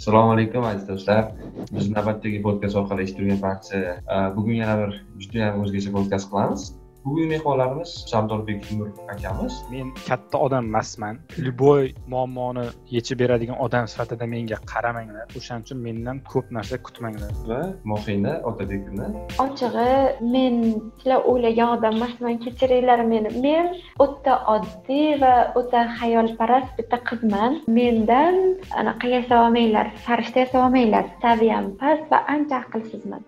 assalomu alaykum aziz do'stlar. Biz navbatdagi podkast orqali eshittirgan barcha e, bugun yana bir judayam o'zgacha podkast qilamiz. Bugungi mehmonlarimiz sardorbek nur akamiz. Men katta odam emasman любой muammoni yechib beradigan odam sifatida menga qaramanglar. O'shaning uchun mendan ko'p narsa kutmanglar. Va mohina otabekova. Ochig'i men sizlar o'ylagan odam emasman kechiringlar meni. Men o'ta oddiy va o'ta xayolparast bitta qizman. Mendan anaqa yasaolmanglar farishta yasaolmanglar saviyam past va ancha aqlsizman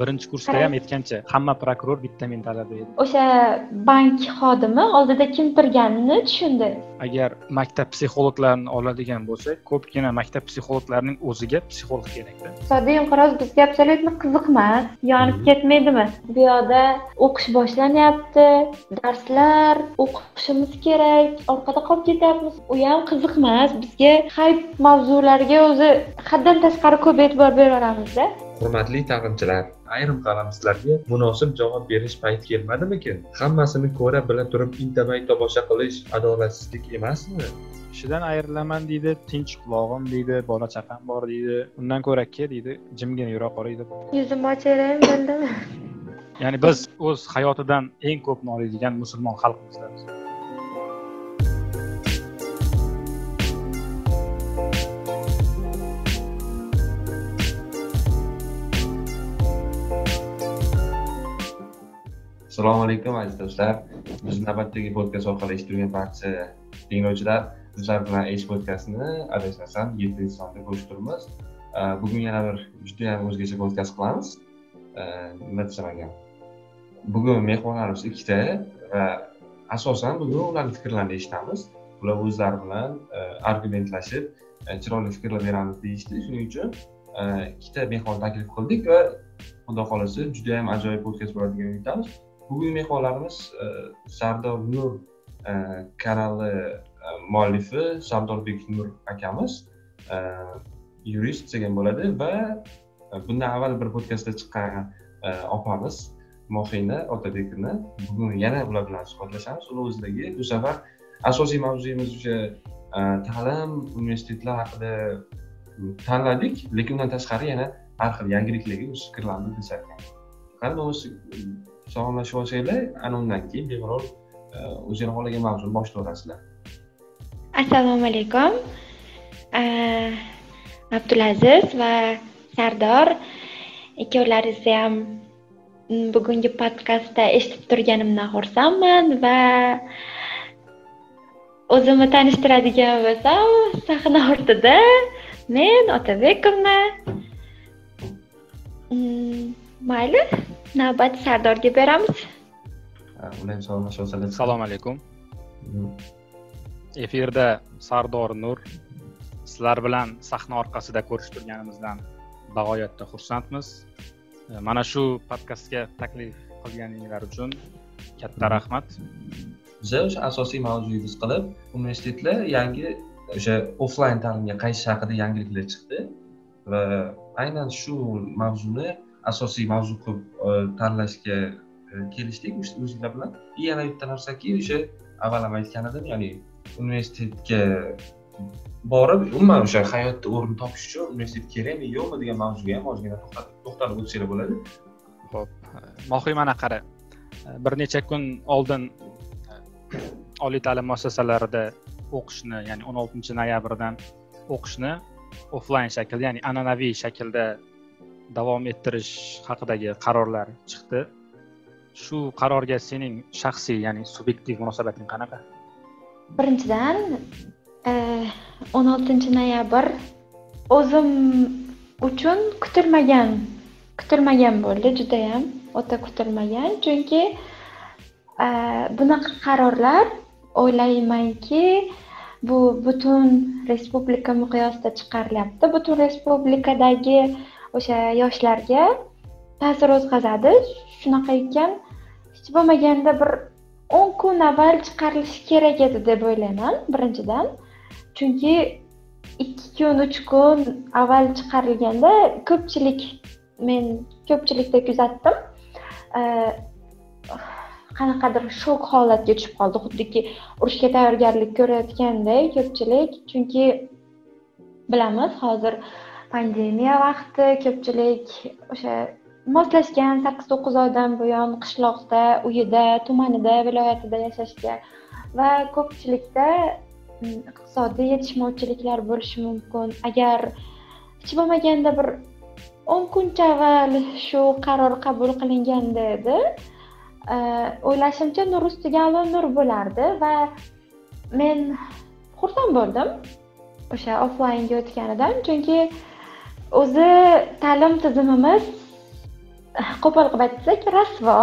birinchi kursda ham aytgancha hamma prokuror bitta mentalada edi o'sha bank xodimi oldida kim turganini tushundi. Agar maktab psixologlarini oladigan bo'lsak ko'pgina maktab psixologlarining o'ziga psixolog kerakda. Iqtisodiy inqiroz bizga абсолютно qiziq emas yonib ketmaydimi? Bu yoqda o'qish boshlanyapti. Darslar o'qishimiz kerak. Orqada qolib ketyapmiz. U ham qiziq emas bizga hayp mavzularga o'zi haddan tashqari ko'p e'tibor beraveramizda hurmatli ta'limchilar ayrim qalamsizlarga munosib javob berish payti kelmadimikin? Hammasini ko'ra bila turib indamay tomosha qilish adolatsizlik emasmi? Ishidan ayrilaman deydi tinch qulog'im deydi bola chaqam bor deydi. Undan ko'ra ke deydi jimgina yura qoling deb yuzimni ochayotgan bo'ldimi? Ya'ni biz o'z hayotidan eng ko'p noliydigan musulmon xalqmizlar assalomu alaykum aziz do'stlar. Biz navbatdagi podkast orqali eshittirgan barcha tinglovchilar bizlar bilan ech podkastini adashmasam yettinchi sonda ko'rishtirmiz bugun yana bir judayam o'zgacha podkast qilamiz. Nima desam ekan bugun mehmonlarimiz ikkita va asosan bugun ularni fikrlarini eshitamiz. Ular o'zlari bilan e, argumentlashib e, chiroyli fikrlar beramiz deyishdi. Shuning uchun e, ikkita mehmon taklif qildik va xudo xohlasa judayam ajoyib podkast bo'ladiganini umidamiz bugungi mehmonlarimiz e, sardor nur e, kanali e, muallifi sardorbek nur akamiz yurist degan bo'ladi va bundan avval bir podkastda chiqqan opamiz mohina otabekovna bugun yana ular bilan suhbatlashamiz. Uni o'zidagi bu safar asosiy mavzuyimiz o'sha ta'lim universitetlar haqida tanladik lekin undan tashqari yana har xil yangiliklarga o'z fikrlarini bildirishar qani bo'lmasa salomlashib olsanglar ana undan keyin bemalol e, o'zinglar xohlagan mavzuni boshlayverasizlar assalomu alaykum. E, Abdulaziz va sardor ikkovlaringizni ham bugungi podkastda eshitib turganimdan xursandman va o'zimni tanishtiradigan bo'lsam sahna ortida men otabekovna mm, mayli. Navbat sardorga beramiz. Ular olsalar assalomu alaykum. Efirda sardor nur sizlar bilan sahna orqasida ko'rishib turganimizdan bag'oyatda xursandmiz. Mana shu podkastga taklif qilganinglar uchun katta rahmat. Biza o'sha asosiy mavzuyimiz qilib universitetlar yangi o'sha offlayn ta'limga qaytish haqida yangiliklar chiqdi. Va aynan shu mavzuni asosiy mavzu qilib e, tanlashga e, kelishdik. O'zinglar bilan. И yana bitta narsaki o'sha avval ham aytgan edim ya'ni universitetga borib umuman o'sha hayotda o'rin topish uchun universitet kerakmi yo'qmi degan mavzuga ham ozgina to'xtalib o'tsanglar bo'ladi. Ho'p mohiy mana qara e, bir necha kun oldin oliy ta'lim muassasalarida o'qishni ya'ni o'n oltinchi noyabrdan o'qishni offlayn shaklda ya'ni an'anaviy shaklda davom ettirish haqidagi qarorlar chiqdi. Shu qarorga sening shaxsiy ya'ni subyektiv munosabating qanaqa? Birinchidan e, o'n oltinchi noyabr o'zim uchun kutilmagan kutilmagan bo'ldi judayam o'ta kutilmagan. Chunki e, bunaqa qarorlar o'ylaymanki bu butun respublika miqyosida chiqarilyapti. Butun respublikadagi o'sha yoshlarga ta'sir o'tkazadi. Shunaqa ekan hech bo'lmaganda bir o'n kun avval chiqarilishi kerak edi deb o'ylayman birinchidan. Chunki ikki kun uch kun avval chiqarilganda ko'pchilik men ko'pchilikda kuzatdim. Qanaqadir shok holatga tushib qoldi. Xuddiki urushga tayyorgarlik ko'rayotganday ko'pchilik. Chunki bilamiz hozir pandemiya vaqti ko'pchilik o'sha moslashgan sakkiz to'qqiz oydan buyon qishloqda uyida tumanida viloyatida yashashga va ko'pchilikda mm, iqtisodiy yetishmovchiliklar bo'lishi mumkin. Agar hech bo'lmaganda bir o'n kuncha avval shu qaror qabul qilinganda edi e, o'ylashimcha nur ustiga alo nur bo'lardi va men xursand bo'ldim o'sha offlaynga o'tganidan. Chunki o'zi ta'lim tizimimiz qo'pol qilib aytsak rasvo.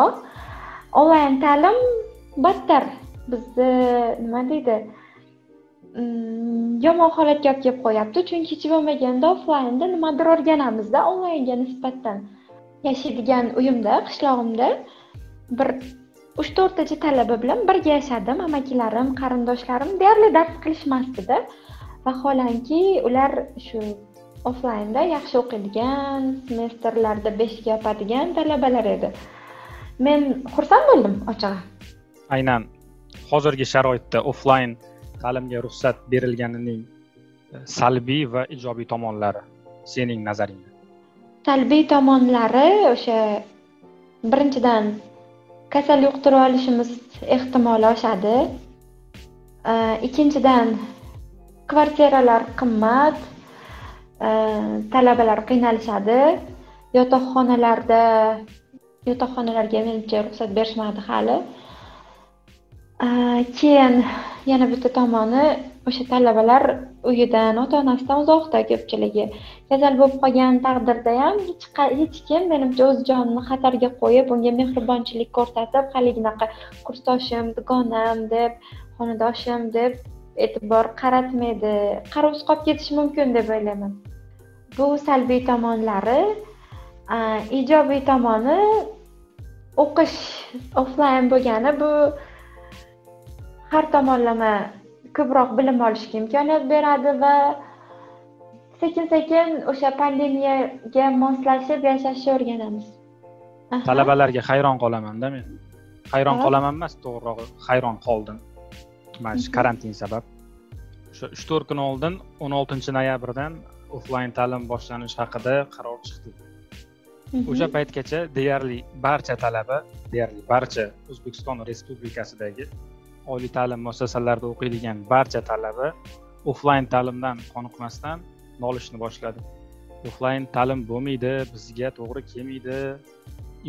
Onlayn ta'lim battar. Bizni nima deydi mm, yomon holatga olib kelib qo'yapti. Chunki hech bo'lmaganda offlaynda nimadir o'rganamizda onlaynga nisbatan yashaydigan uyimda qishlog'imda bir uch to'rttacha talaba bilan birga yashadim. Amakilarim qarindoshlarim deyarli dars qilishmasdida. Vaholanki ular shu offlaynda yaxshi o'qiydigan semestrlarda beshga yopadigan talabalar edi. Men xursand bo'ldim ochig'i. Aynan hozirgi sharoitda offlayn ta'limga ruxsat berilganining e, salbiy va ijobiy tomonlari sening nazaringda? Salbiy tomonlari o'sha birinchidan kasal yuqtirib olishimiz ehtimoli oshadi. E, ikkinchidan kvartiralar qimmat Э, talabalar qiynalishadi. Yotoqxonalarda yotoqxonalarga menimcha ruxsat berishmadi hali. Э, keyin yana bitta tomoni o'sha talabalar uyidan ota onasidan uzoqda ko'pchiligi. Kasal bo'lib qolgan taqdirda ham hech kim menimcha o'z jonini xatarga qo'yib unga mehribonchilik ko'rsatib haliginaqa kursdoshim dugonam deb xonadoshim deb e'tibor qaratmaydi qarovsiz qolib ketishi mumkin deb o'ylayman. Bu salbiy tomonlari ijobiy tomoni o'qish offlayn bo'lgani bu har tomonlama ko'proq bilim olishga imkoniyat beradi va sekin sekin o'sha pandemiyaga moslashib yashashni o'rganamiz. Talabalarga hayron qolamanda men. Hayron qolaman emas to'g'rirog'i hayron qoldim mana shu karantin sabab. O'sha uch to'rt kun oldin o'n oltinchi noyabrdan offlayn ta'lim boshlanishi haqida qaror chiqdi. O'sha paytgacha deyarli barcha talaba deyarli barcha o'zbekiston respublikasidagi oliy ta'lim muassasalarida o'qiydigan barcha talaba offlayn ta'limdan qoniqmasdan nolishni boshladi. Offlayn ta'lim bo'lmaydi bizga to'g'ri kelmaydi.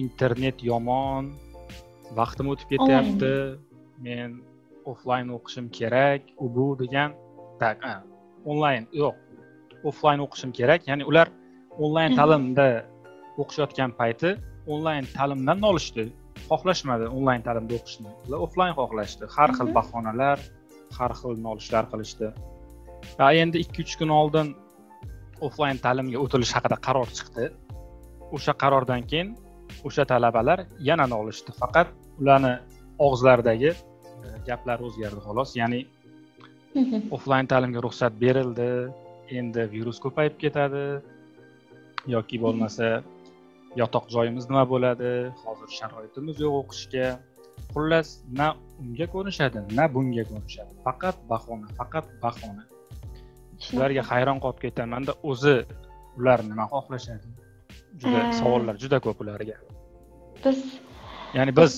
Internet yomon vaqtim o'tib ketyapti. Men offlayn o'qishim kerak u bu degan tak onlayn yo'q offlayn o'qishim kerak ya'ni ular onlayn ta'limda o'qishayotgan payti onlayn ta'limdan nolishdi xohlashmadi onlayn ta'limda o'qishni ular offlayn xohlashdi har xil bahonalar har xil nolishlar qilishdi. Va endi ikki uch kun oldin offlayn ta'limga o'tilish haqida qaror chiqdi. O'sha qarordan keyin o'sha talabalar yana nolishdi faqat ularni og'izlaridagi gaplar o'zgardi xolos. Ya'ni offlayn ta'limga ruxsat berildi endi virus ko'payib ketadi yoki bo'lmasa yotoq joyimiz nima bo'ladi hozir sharoitimiz yo'q o'qishga. Xullas na unga ko'nishadi na bunga ko'nishadi. Faqat bahona faqat bahona. Ularga hayron qolib ketamanda o'zi ular nima xohlashadi? Juda savollar juda ko'p ularga. Biz ya'ni biz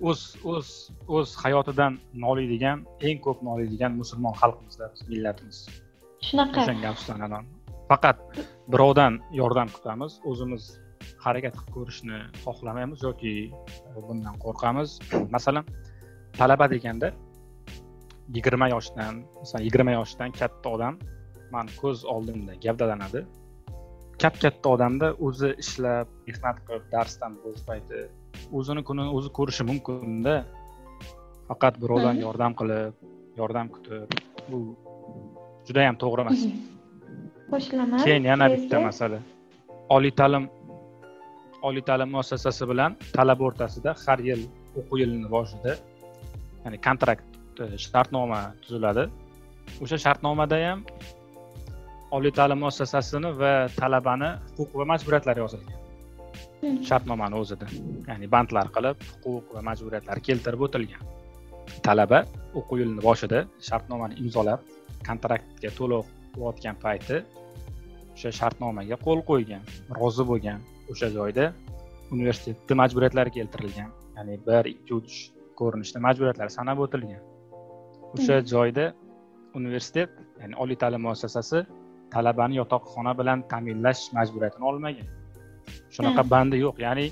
o'z o'z o'z hayotidan noliydigan eng ko'p noliydigan musulmon xalqmizda biz millatimiz. Shunaqa. O'shanga afsuslanaman faqat birovdan yordam kutamiz o'zimiz harakat qilib ko'rishni xohlamaymiz yoki bundan qo'rqamiz. Masalan talaba deganda yigirma yoshdan masalan yigirma yoshdan katta odam mani ko'z oldimda gavdalanadi. Kap katta odamda o'zi ishlab mehnat qilib darsdan bo'sh payti o'zini kunini o'zi ko'rishi mumkinda. Faqat birovdan yordam qilib yordam kutib bu judayam to'g'ri emas. Qo'shilaman keyin yana bitta masala. Oliy ta'lim oliy ta'lim muassasasi bilan talaba o'rtasida har yil o'quv yilini boshida ya'ni kontrakt e, shartnoma tuziladi. O'sha shartnomada ham oliy ta'lim muassasasini va talabani huquq va majburiyatlari yozilgan. Shartnomani o'zida ya'ni bandlar qilib huquq va majburiyatlar keltirib o'tilgan. Talaba o'quv yilini boshida shartnomani imzolab kontraktga to'liq o'qiyotgan payti o'sha shartnomaga qo'l qo'ygan rozi bo'lgan o'sha joyda universitetni majburiyatlari keltirilgan ya'ni bir ikki uch ko'rinishda majburiyatlar sanab o'tilgan. O'sha hmm. joyda universitet ya'ni oliy ta'lim muassasasi talabani yotoqxona bilan ta'minlash majburiyatini olmagan shunaqa hmm. bandi yo'q. Ya'ni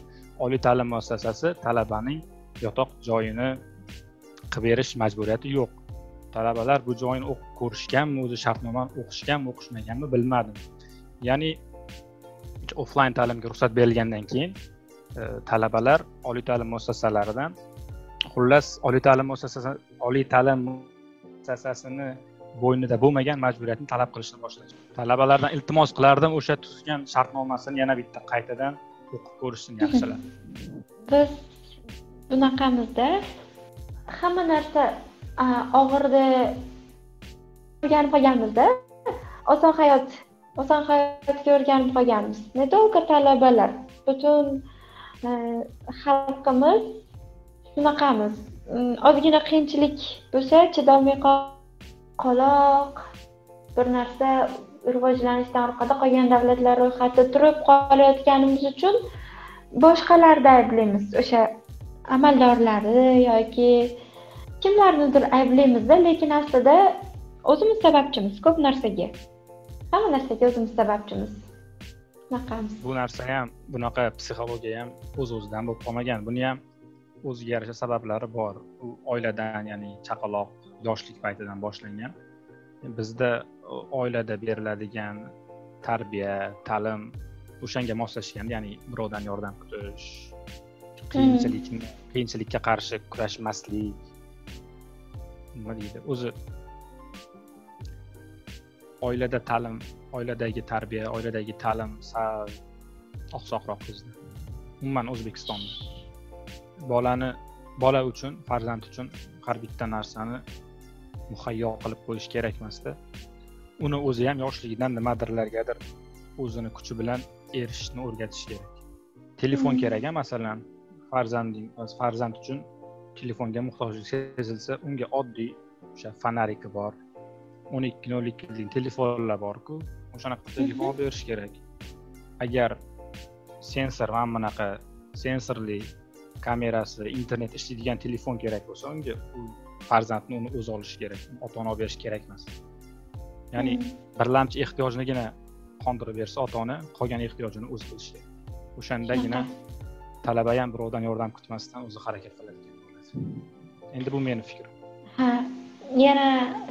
oliy ta'lim muassasasi talabaning yotoq joyini qilib berish majburiyati yo'q. Talabalar bu joyni o'qib ko'rishganmi o'zi shartnomani o'qishganmi o'qishmaganmi bilmadim. Ya'ni offlayn ta'limga ruxsat berilgandan keyin e, talabalar oliy ta'lim muassasalaridan xullas oliy ta'lim muassasasi oliy ta'lim muassasasini bo'ynida bo'lmagan majburiyatni talab qilishni boshlashdi talabalardan iltimos qilardim o'sha tuzgan shartnomasini yana bitta qaytadan o'qib ko'rishsin yaxshilab biz bunaqamizda hamma narsa og'irda o'rganib qolganmizda oson hayot oson hayotga o'rganib qolganmiz. Не только talabalar butun e, xalqimiz shunaqamiz mm, ozgina qiyinchilik bo'lsa chidolmay qoloq bir narsa rivojlanishdan orqada qolgan davlatlar ro'yxatida turib qolayotganimiz uchun boshqalarni ayblaymiz. O'sha amaldorlari yoki kimlarnidir ayblaymizda lekin aslida o'zimiz sababchimiz ko'p narsaga. Hamma narsaga o'zimiz sababchimiz. Shunaqamiz bu narsa ham bunaqa psixologiya ham o'z o'zidan bo'lib qolmagan. Buni ham o'ziga yarasha sabablari bor. U oiladan ya'ni chaqaloq yoshlik paytidan boshlangan. Bizda oilada beriladigan tarbiya ta'lim o'shanga moslashgan ya'ni birovdan yordam kutish qiyinchilikni qiyinchilikka qarshi kurashmaslik nima deydi o'zi oilada ta'lim oiladagi tarbiya oiladagi ta'lim sal oqsoqroq bizda umuman o'zbekistonda. Bolani bola uchun farzand uchun har bitta narsani muhayyo qilib qo'yish kerak emasda uni o'zi ham yoshligidan nimadirlargadir o'zini kuchi bilan erishishni o'rgatish kerak. Telefon hmm. kerak a masalan farzanding farzand uchun telefonga muhtojlik sezilsa unga oddiy o'sha fonariki bor o'n ikki nol ikki telefonlar borku o'shanaqa telefon olib berish kerak. Agar sensor mana bunaqa sensorli kamerasi internet ishlaydigan telefon kerak bo'lsa unga farzandni uni o'zi olishi kerak ota ona olib berish kerak emas. Ya'ni birlamchi ehtiyojnigina qondirib bersa ota ona qolgan ehtiyojini o'zi qilishi kerak. O'shandagina talaba ham birovdan yordam kutmasdan o'zi harakat qiladigan bo'ladi. Endi bu meni fikrim. Ha yana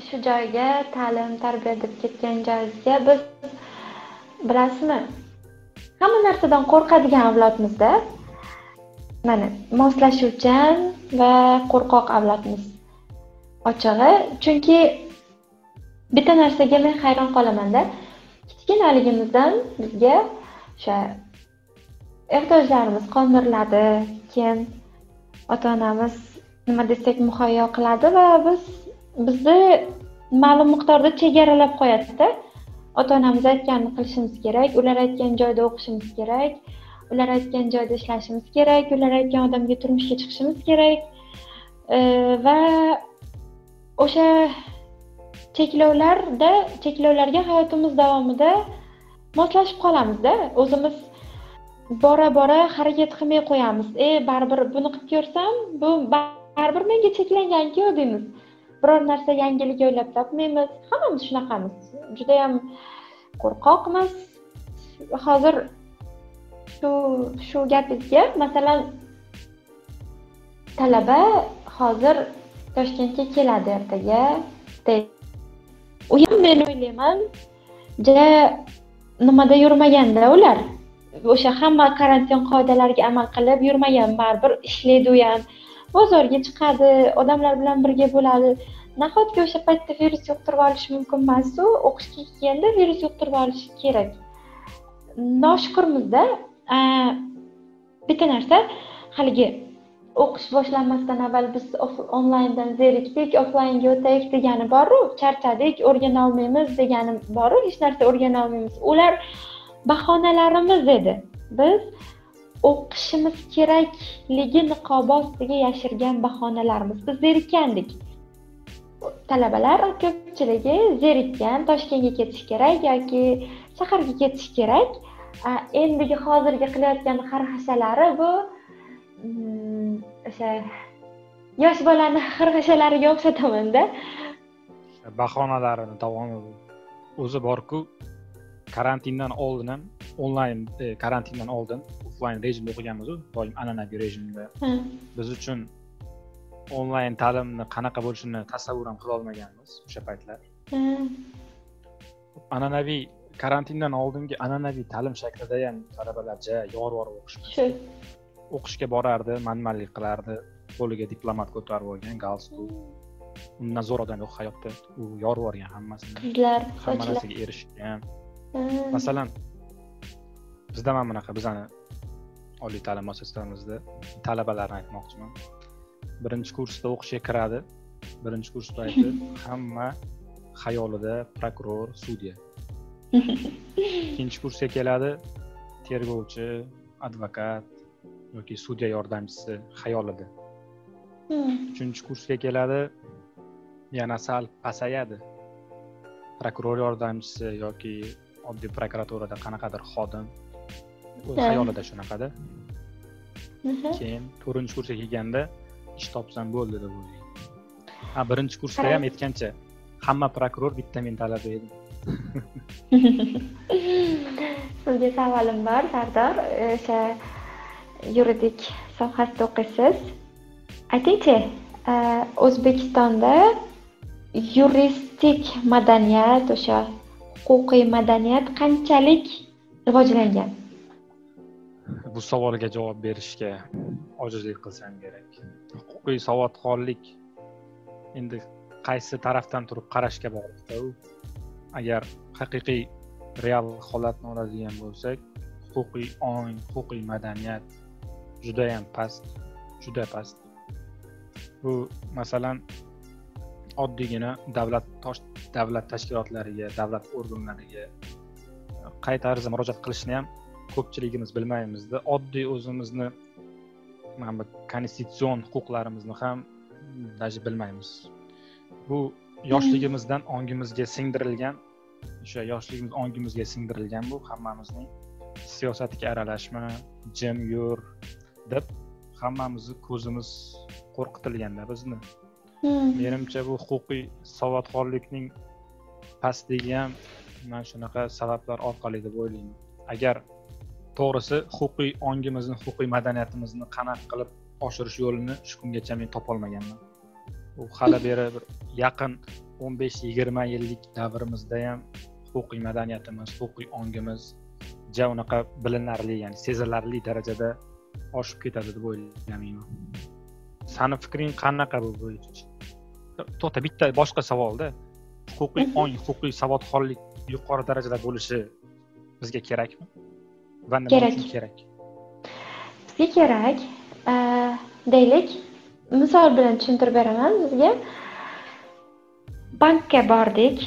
shu joyga ta'lim tarbiya deb ketgan joyingizga biz bilasizmi? Hamma narsadan qo'rqadigan avlodmizda. Mana moslashuvchan va qo'rqoq avlodmiz ochig'i chunki bitta narsaga men hayron qolamanda. Kichkinaligimizdan bizga o'sha ehtiyojlarimiz qondiriladi keyin ota onamiz nima desak muhayyo qiladi va biz bizni ma'lum miqdorda chegaralab qo'yadida. Ota onamiz aytganini qilishimiz kerak ular aytgan joyda o'qishimiz kerak ular aytgan joyda ishlashimiz kerak ular aytgan odamga turmushga chiqishimiz kerak e, va o'sha cheklovlarda cheklovlarga hayotimiz davomida moslashib qolamizda. O'zimiz bora bora harakat qilmay qo'yamiz. E baribir buni qilib ko'rsam bu baribir menga cheklanganku deymiz biror narsa yangilik o'ylab topmaymiz. Hammamiz shunaqamiz. Judayam qo'rqoqmiz. Hozir shu shu gapingizga masalan talaba hozir toshkentga keladi ertaga. U ham men o'ylayman. Ja nimada yurmaganda ular. O'sha hamma karantin qoidalariga amal qilib yurmagan. Baribir ishlaydi u ham. Bozorga chiqadi odamlar bilan birga bo'ladi. Nahotki o'sha paytda virus yuqtirib olishi mumkin emasu? O'qishga kelganda virus yuqtirib olishi kerak. Noshukurmizda. Bitta narsa haligi o'qish boshlanmasdan avval biz onlayndan zerikdik offlaynga o'taylik degani boru charchadik o'rgana olmaymiz degani boru hech narsa o'rgana olmaymiz. Ular bahonalarimiz edi. Biz o'qishimiz kerakligi niqobi ostiga yashirgan bahonalarimiz biz zerikkandik. Talabalar ko'pchiligi zerikkan toshkentga ketish kerak yoki shaharga ketish kerak. Endigi hozirgi qilayotgan xarxashalari bu o'sha yosh bolani xarxashalariga o'xshatamanda bahonalarini davomi o'zi borku karantindan oldin ham onlayn karantindan oldin offlayn rejimda o'qiganmizu doim an'anaviy rejimda biz uchun onlayn ta'limni qanaqa bo'lishini tasavvur ham qilolmaganmiz o'sha paytlar. An'anaviy karantindan oldingi an'anaviy ta'lim shaklida ham talabalar ja yor yor o'qishmasdi o'qishga borardi manmanlik qilardi. Qo'liga diplomat ko'tarib olgan galstuk undan zo'r odam yo'q hayotda. U yorib yuborgan hammasini. Qizlar hamma narsaga erishgan. Masalan bizda mana bunaqa bizani oliy ta'lim muassasalarimizda talabalarni aytmoqchiman. Birinchi kursda o'qishga kiradi. Birinchi kurs payti hamma xayolida prokuror sudya. Ikkinchi kursga keladi tergovchi advokat yoki sudya yordamchisi xayolida uchinchi kursga keladi yana sal pasayadi. Prokuror yordamchisi yoki oddiy prokuraturada qanaqadir xodim o'z xayolida shunaqada. Keyin to'rtinchi kursga kelganda ish topsam bo'ldi deb o'ylaydi. Ha birinchi kursda ham aytgancha hamma prokuror bitta men talaba edim. Sizga savolim bor sardor. O'sha yuridik sohasida o'qiysiz aytingchi e, o'zbekistonda yuristik madaniyat o'sha huquqiy madaniyat qanchalik rivojlangan? Bu savolga javob berishga ojizlik qilsam kerak. Huquqiy savodxonlik endi qaysi tarafdan turib qarashga bog'liqda u agar haqiqiy real holatni oladigan bo'lsak huquqiy ong huquqiy madaniyat judayam past juda past. Bu masalan oddiygina davlat davlat tashkilotlariga davlat organlariga qay tarzda murojaat qilishni ham ko'pchiligimiz bilmaymizda. Oddiy o'zimizni mana bu konstitutsion huquqlarimizni ham даже bilmaymiz. Bu yoshligimizdan ongimizga singdirilgan o'sha yoshligimiz ongimizga singdirilgan bu hammamizning siyosatga aralashma jim yur deb hammamizni ko'zimiz qo'rqitilganda bizni. Menimcha bu huquqiy savodxonlikning pastligi ham mana shunaqa sabablar orqali deb o'ylayman. Agar to'g'risi huquqiy ongimizni huquqiy madaniyatimizni qanaqa qilib oshirish yo'lini shu kungacha men topolmaganman. U hali beri bir yaqin o'n besh yigirma yillik davrimizda ham huquqiy madaniyatimiz huquqiy ongimiz ja unaqa bilinarli ya'ni sezilarli darajada oshib ketadi deb o'ylamayman. Sani fikring qanaqa bu bo'yicha to'xta bitta boshqa savolda. Huquqiy ong huquqiy savodxonlik yuqori darajada bo'lishi bizga kerakmi? Va nima uchun kerak? Bizga kerak. Deylik misol bilan tushuntirib beraman sizga. Bankka bordik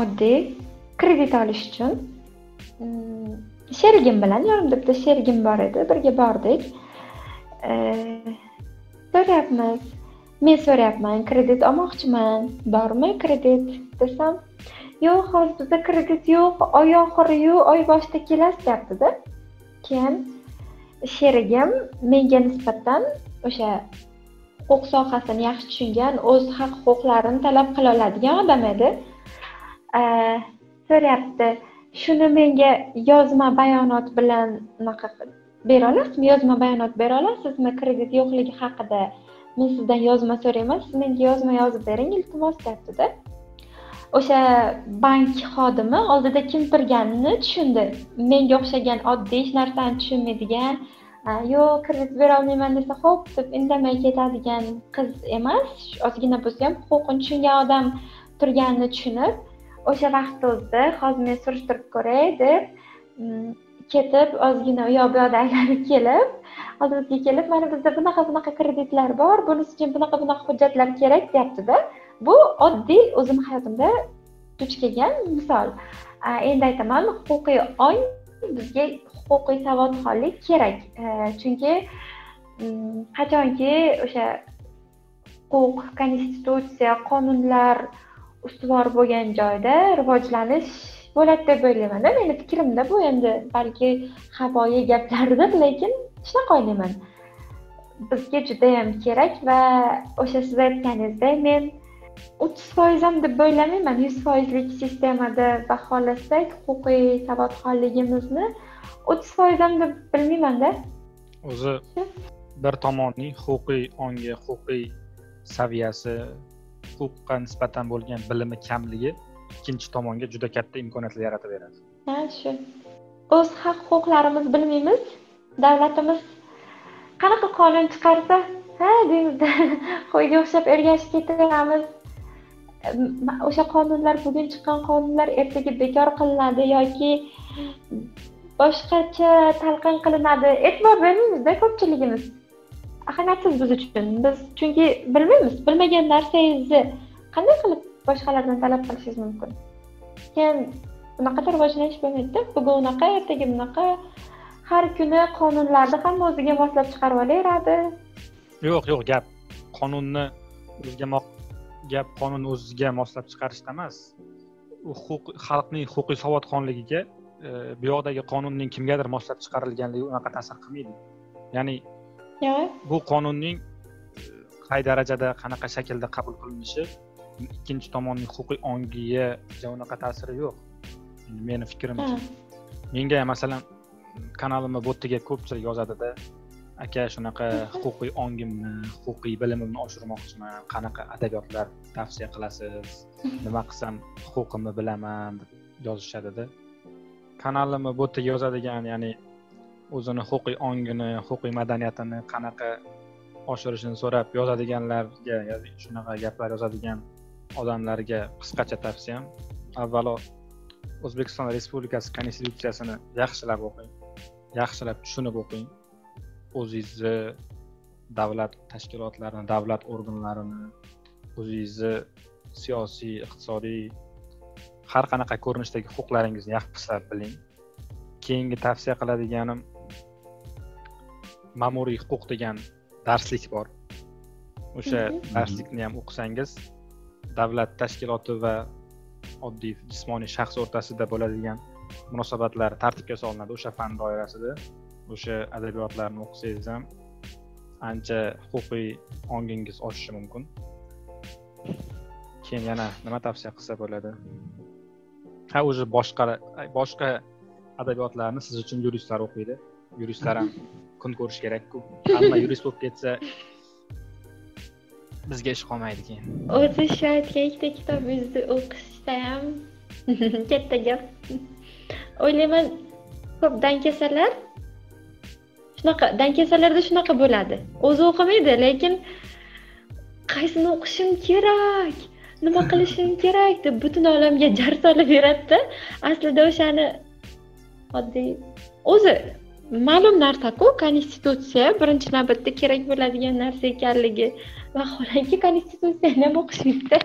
oddiy kredit olish uchun. Mm, sherigim bilan yonimda bitta sherigim bor edi. Birga bordik. So'rayapmiz. Men so'rayapman kredit olmoqchiman. Bormi kredit desam yo'q hozir bizda kredit yo'q oy oxiriyu oy boshida kelasiz deyaptida keyin sherigim menga nisbatan o'sha huquq sohasini yaxshi tushungan o'z haq huquqlarini talab qila oladigan odam edi. So'rayapti. Shuni menga yozma bayonot bilan unaqa bera olasizmi yozma bayonot bera olasizmi kredit yo'qligi haqida men sizdan yozma so'rayman siz menga yozma yozib bering iltimos deyaptida. O'sha bank xodimi oldida kim turganini tushundi. Menga o'xshagan oddiy hech narsani tushunmaydigan yo'q kredit berolmayman desa ho'p deb indamay ketadigan qiz emas ozgina bo'lsa ham huquqini tushungan odam turganini tushunib o'sha vaqtni o'zida hozir men surishtirib ko'ray deb mm, ketib ozgina u yoq bu yoqda aylanib kelib oldimizga kelib mana bizda bunaqa bunaqa kreditlar bor bunisi uchun bunaqa bunaqa hujjatlar kerak deyaptida. Bu oddiy o'zimni hayotimda duch kelgan misol. Endi aytaman huquqiy ong bizga huquqiy savodxonlik kerak. E, chunki mm, qachonki o'sha huquq konstitutsiya qonunlar ustuvor bo'lgan joyda rivojlanish bo'ladi deb o'ylaymanda. Meni fikrimda bu endi balki havoyi gaplardir lekin shunaqa o'ylayman. Bizga judayam kerak va o'sha siz aytganingizdek men o'ttiz foiz ham deb o'ylamayman. yuz foizlik sistemada baholasak huquqiy savodxonligimizni o'ttiz foiz ham deb bilmaymanda. O'zi bir tomonning huquqiy ongi huquqiy saviyasi huquqqa nisbatan bo'lgan bilimi kamligi ikkinchi tomonga juda katta imkoniyatlar yaratib beradi ha shu. O'z haq huquqlarimiz bilmaymiz. Davlatimiz qanaqa qonun chiqarsa ha deymizda qo'yga o'xshab ergashib ketaveramiz. O'sha qonunlar bugun chiqqan qonunlar ertaga bekor qilinadi yoki boshqacha talqin qilinadi. E'tibor bermaymizda ko'pchiligimiz. Ahamiyatsiz biz uchun biz chunki bilmaymiz bilmagan narsangizni qanday qilib boshqalardan talab qilishingiz mumkin? Keyin bunaqada rivojlanish bo'lmaydida bugun unaqa ertaga bunaqa har kuni qonunlarni hamma o'ziga moslab chiqarib olaveradi yo'q yo'q gap qonunni o'ziga gap qonunni o'ziga moslab chiqarishda emas. Huquq xalqning huquqiy savodxonligiga e, bu yoqdagi qonunning kimgadir moslab chiqarilganligi unaqa ta'sir qilmaydi. Ya'ni bu qonunning e, qay darajada qanaqa shaklda qabul qilinishi ikkinchi tomonning huquqiy ongiga unaqa ta'siri yo'q. Meni fikrimcha. Menga masalan kanalimni botiga ko'pchilik yozadida aka shunaqa huquqiy ongimni huquqiy bilimimni oshirmoqchiman qanaqa adabiyotlar tavsiya qilasiz nima qilsam huquqimni bilaman deb yozishadida kanalimni botiga yozadigan ya'ni o'zini huquqiy ongini huquqiy madaniyatini qanaqa oshirishini so'rab yozadiganlarga shunaqa gaplar yozadigan odamlarga qisqacha tavsiyam. Avvalo o'zbekiston respublikasi konstitutsiyasini yaxshilab o'qing yaxshilab tushunib o'qing. O'zingizni davlat tashkilotlarini davlat organlarini o'zingizni siyosiy iqtisodiy har qanaqa ko'rinishdagi huquqlaringizni yaxshilab biling. Keyingi tavsiya qiladiganim ma'muriy huquq degan darslik bor. O'sha darslikni ham o'qisangiz davlat tashkiloti va oddiy jismoniy shaxs o'rtasida bo'ladigan munosabatlar tartibga solinadi o'sha fan doirasida. O'sha adabiyotlarni o'qisangiz ham ancha huquqiy ongingiz oshishi mumkin. Keyin yana nima tavsiya qilsa bo'ladi? Ha уже boshqa boshqa adabiyotlarni siz uchun yuristlar o'qiydi. Yuristlar ham kun ko'rish kerakku. Hamma yurist bo'lib ketsa bizga ish qolmaydi keyin o'zi shu aytgan ikkita kitobingizni o'qishda ham katta gap. O'ylayman ko'p dankasalar shunaqa dankasalarda shunaqa bo'ladi. O'zi o'qimaydi lekin qaysini o'qishim kerak nima qilishim kerak deb butun olamga jar solib yuradida aslida o'shani oddiy o'zi ma'lum narsaku konstitutsiya birinchi navbatda kerak bo'ladigan narsa ekanligi vaholanki konstitutsiyani ham o'qishmaydi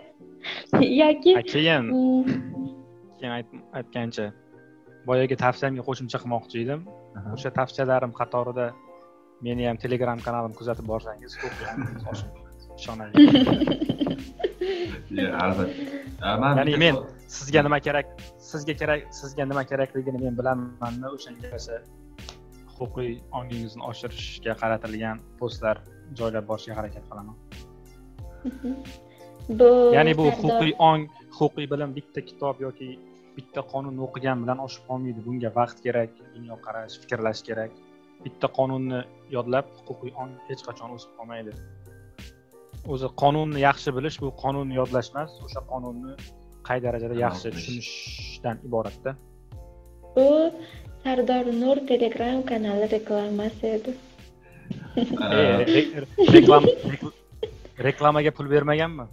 yoki keyin mm. keyin aytgancha boyagi tavsiyamga qo'shimcha qilmoqchi edim. O'sha tavsiyalarim qatorida meni ham telegram kanalimni kuzatib borsangiz albatta. Ya'ni men sizga nima kerak sizga kerak sizga nima kerakligini men bilamanda o'shanga yarasha huquqiy ongingizni oshirishga qaratilgan postlar joylab borishga harakat qilaman. Bu ya'ni bu huquqiy ong huquqiy bilim bitta kitob yoki bitta qonunni o'qigan bilan oshib qolmaydi. Bunga vaqt kerak dunyoqarash fikrlash kerak. Bitta qonunni yodlab huquqiy ong hech qachon o'sib qolmaydi. O'zi qonunni yaxshi bilish bu qonunni yodlash emas o'sha qonunni qay darajada yaxshi tushunishdan iboratda. Bu sardor nur telegram kanali reklamasi edi. Reklamaga pul bermaganman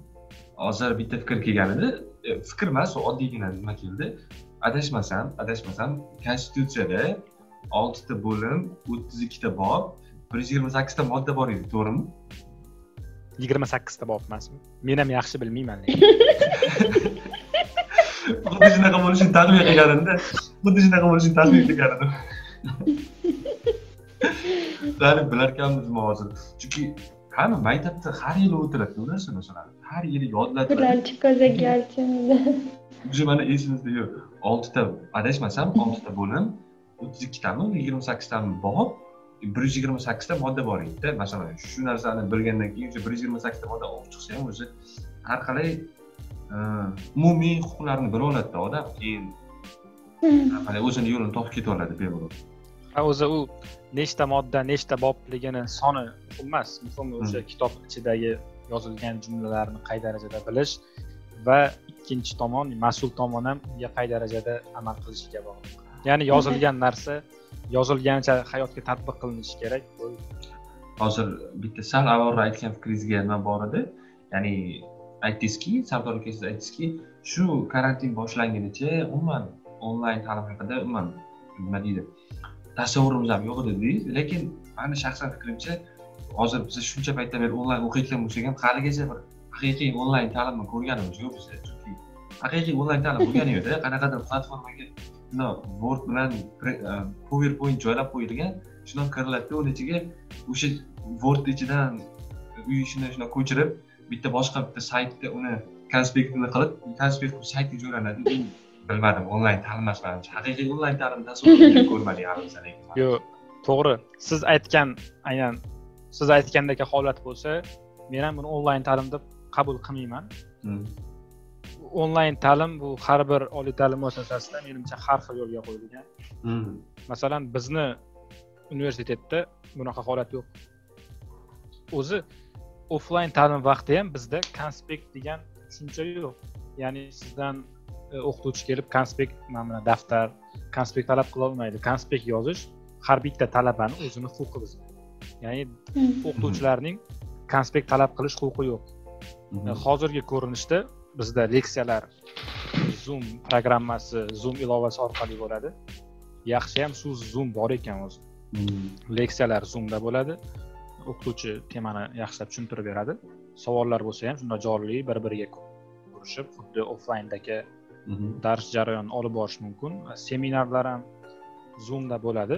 hozir bitta fikr kelgan edi. E, fikr emas oddiygina nima keldi? Adashmasam adashmasam konstitutsiyada oltita bo'lim o'ttiz ikkita bob bir yuz yigirma sakkizta modda bor edi to'g'rimi? Yigirma sakkizta bob emasmi? Men ham yaxshi bilmayman xuddi shunaqa bo'lishini taxmin qilgan edim xuddi shunaqa bo'lishini taxmin qilgan edim qani bilarkanmizmi hozir chunki qani maktabda har yili o'tiradi ularsa masalan har yili yodlatadi bularchi ko'zagarchi уже mana esimizda yo'q oltita adashmasam oltita bo'lim o'ttiz ikkitami yigirma sakkiztami bob bir yuz yigirma sakkizta modda bor edida masalan shu narsani bilgandan keyin bir yuz yigirma sakkizta modda olib chiqsa ham o'zi har qalay umumiy huquqlarni bilib oladida odam keyin har o'zini yo'lini topib ketib oladi bemalol o'zi u nechta modda nechta bobligini soni muhim emas muhimi o'sha kitob ichidagi yozilgan jumlalarni qay darajada bilish va ikkinchi tomon mas'ul tomon ham unga qay darajada amal qilishiga bog'liq ya'ni yozilgan narsa yozilganicha hayotga tatbiq qilinishi kerak. Hozir bitta sal avvalroq aytgan fikringizga nima bor edi ya'ni aytdingizki sardor aka siz aytdingizki shu karantin boshlangunicha umuman onlayn ta'lim haqida umuman nima deydi. Tasavvurimiz ham yo'q edi dedingiz lekin mani shaxsan fikrimcha hozir biz shuncha paytdan beri onlayn o'qiyotgan bo'lsak ham haligacha bir haqiqiy onlayn ta'limni ko'rganimiz yo'q biz chunki haqiqiy onlayn ta'lim bo'lgani yo'qda qanaqadir platformaga shundoq word bilan e, powerpoint joylab qo'yilgan shundoq kiriladida uni ichiga o'sha word ichidan uy ishini shunaqa ko'chirib bitta boshqa bitta saytda uni konspektini qilib konspekt qilib saytga joylanadi u bilmadim onlayn ta'lim emas manimcha haqiqiy onlayn ta'lim tasavvurni ko'rmadik hali lekin yo'q to'g'ri. Siz aytgan aynan siz aytgandek holat bo'lsa men ham buni onlayn ta'lim deb qabul qilmayman. Hmm. onlayn ta'lim bu har bir oliy ta'lim muassasasida menimcha har xil yo'lga qo'yilgan. Hmm. masalan bizni universitetda bunaqa holat yo'q. O'zi offlayn ta'lim vaqti ham bizda konspekt degan tushuncha yo'q. Ya'ni sizdan e, o'qituvchi kelib konspekt mana daftar konspekt talab qilolmaydi konspekt yozish har bitta talabani o'zini huquqi ya'ni o'qituvchilarning konspekt talab qilish huquqi yo'q. Mhm. E, hozirgi ko'rinishda bizda leksiyalar zoom programmasi zoom ilovasi orqali bo'ladi. Yaxshi ham shu zoom bor ekan o'zi. Hmm. leksiyalar zoomda bo'ladi o'qituvchi temani yaxshilab tushuntirib beradi. Savollar bo'lsa ham shunday jonli bir biriga ko'rishib xuddi offlayndagi Mhm. dars jarayonini olib borish mumkin. Seminarlar ham zoomda bo'ladi.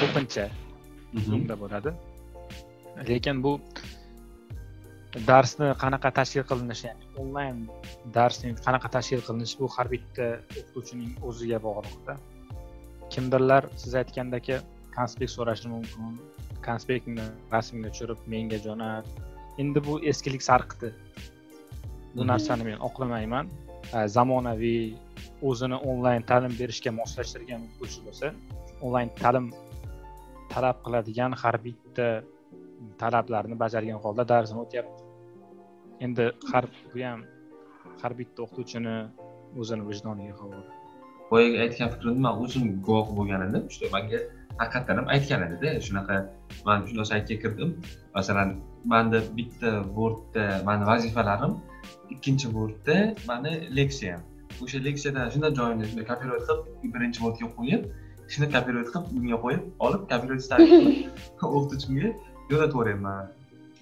Ko'pincha Mhm. zoomda bo'ladi. Lekin bu darsni qanaqa tashkil qilinishi ya'ni onlayn darsning qanaqa tashkil qilinishi bu har bitta o'qituvchining o'ziga bog'liqda kimdirlar siz aytgandek konspekt so'rashi mumkin konspektni rasmini tushirib menga jo'nat. Endi bu eskilik sarqiti. Bu Mhm. narsani men oqlamayman. Zamonaviy o'zini onlayn ta'lim berishga moslashtirgan o'qituvchi bo'lsa onlayn ta'lim talab qiladigan har bitta talablarni bajargan holda darsini o'tyapti. Endi har bu ham har bitta o'qituvchini o'zini vijdoniga havola. Boyagi aytgan fikrimni man o'zim guvoh bo'lgan edim. Что manga haqiqatdan ham aytgan edida shunaqa man shunday saytga kirdim. Masalan manda bitta wordda mani vazifalarim ikkinchi wordda mani leksiyam. O'sha leksiyadan shunday joyini shunday kopировать qilib birinchi wordga qo'yib shuni kopировать qilib bunga qo'yib olib ставить qilib o'qituvchimga yo'llatib yuboryapman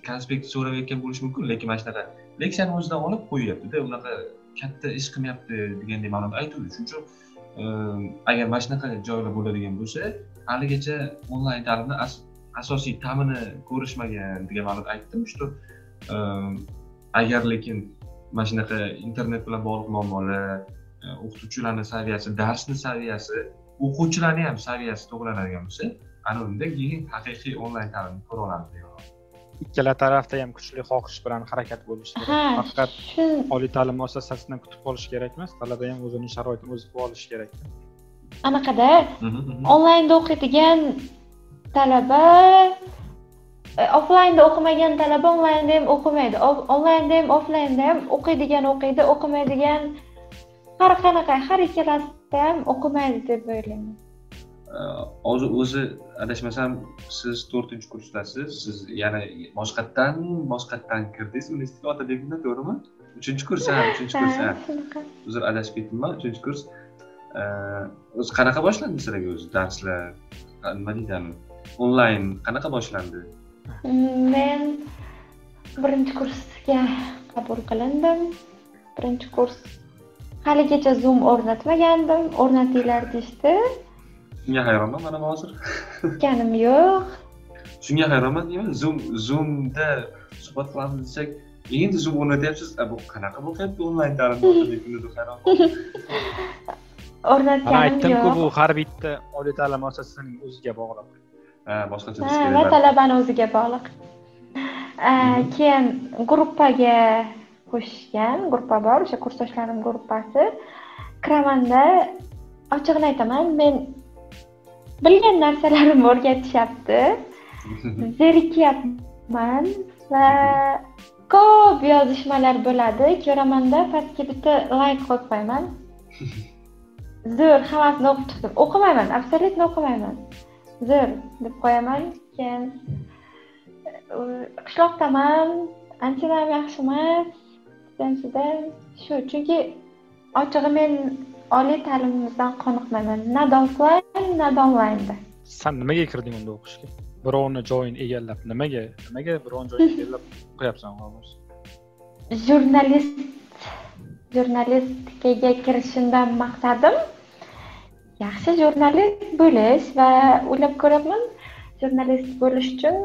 konspekt so'rayotgan bo'lishi mumkin lekin mana shunaqa leksiyani o'zidan olib qo'yyaptida unaqa katta ish qilmayapti degandek ma'noda aytuvdi. Shuning uchun ehm, agar mana shunaqa joylar bo'ladigan bo'lsa haligacha onlayn ta'limni as- asosiy ta'mini ko'rishmagan degan ma'noda aytdim что ehm, agar lekin mana shunaqa internet bilan bog'liq muammolar e, o'qituvchilarni saviyasi darsni saviyasi o'quvchilarni ham saviyasi to'g'rilanadigan bo'lsa ana unda keyin haqiqiy onlayn ta'limni ko'ra olamiz degan ikkala tarafda ham kuchli xohish bilan harakat bo'lishi kerak. Faqat oliy ta'lim muassasasidan kutib qolish kerak emas talaba ham o'zini sharoitini o'zi qilib olishi kerak anaqada onlaynda o'qiydigan talaba e, offlaynda o'qimagan talaba onlaynda ham o'qimaydi. Onlaynda ham offlaynda ham o'qiydigan o'qiydi o'qimaydigan har qanaqa har ikkalasida ham o'qimaydi deb o'ylayman. Э, hozir o'zi adashmasam siz to'rtinchi kursdasiz siz yana boshqatdan boshqatdan kirdingiz universitetga otabekda to'g'rimi? Uchinchi kurs ha uchinchi kurs ha uzr adashib ketdimman uchinchi kurs. Э, o'zi qanaqa boshlandi sizlarga o'zi darslar? Nima deydami onlayn qanaqa boshlandi? Men birinchi kursga qabul qilindim. Birinchi kurs haligacha zoom o'rnatmagandim. O'rnatinglar deyishdi. Shunga hayronman mana hozir. Kutganim yo'q. Shunga hayronman deyman. Zoom zoomda suhbat qilamiz desak endi zoom o'rnatyapsiz. Bu qanaqa bo'lyapti onlayn ta'lim hayron o'rnatganim aytdimku bu har bitta oliy ta'lim muassasasining o'ziga bog'liq. Ha boshqacha va talabani o'ziga bog'liq. Keyin gruppaga qo'shishgan gruppa bor o'sha kursdoshlarim gruppasi. Kiramanda ochig'ini aytaman men bilgan narsalarimni o'rgatishyapti. Zerikyapman va ko'p yozishmalar bo'ladi. Ko'ramanda pastga bitta layk qo'yib qo'yaman zo'r hammasini o'qib chiqdim. O'qimayman абсолютно o'qimayman. Zo'r deb qo'yaman. Keyin qishloqdaman antinaam yaxshi emas birinchida shu chunki ochig'i men oliy ta'limimizdan qoniqmayman. Nada offlayn nada onlaynda san nimaga kirding unda o'qishga? Birovni joyini egallab nimaga? Nimaga birovni joyini egallab o'qiyapsan hozir jurnalist jurnalistikaga kirishimdan maqsadim yaxshi jurnalist bo'lish va o'ylab ko'ryapman jurnalist bo'lish uchun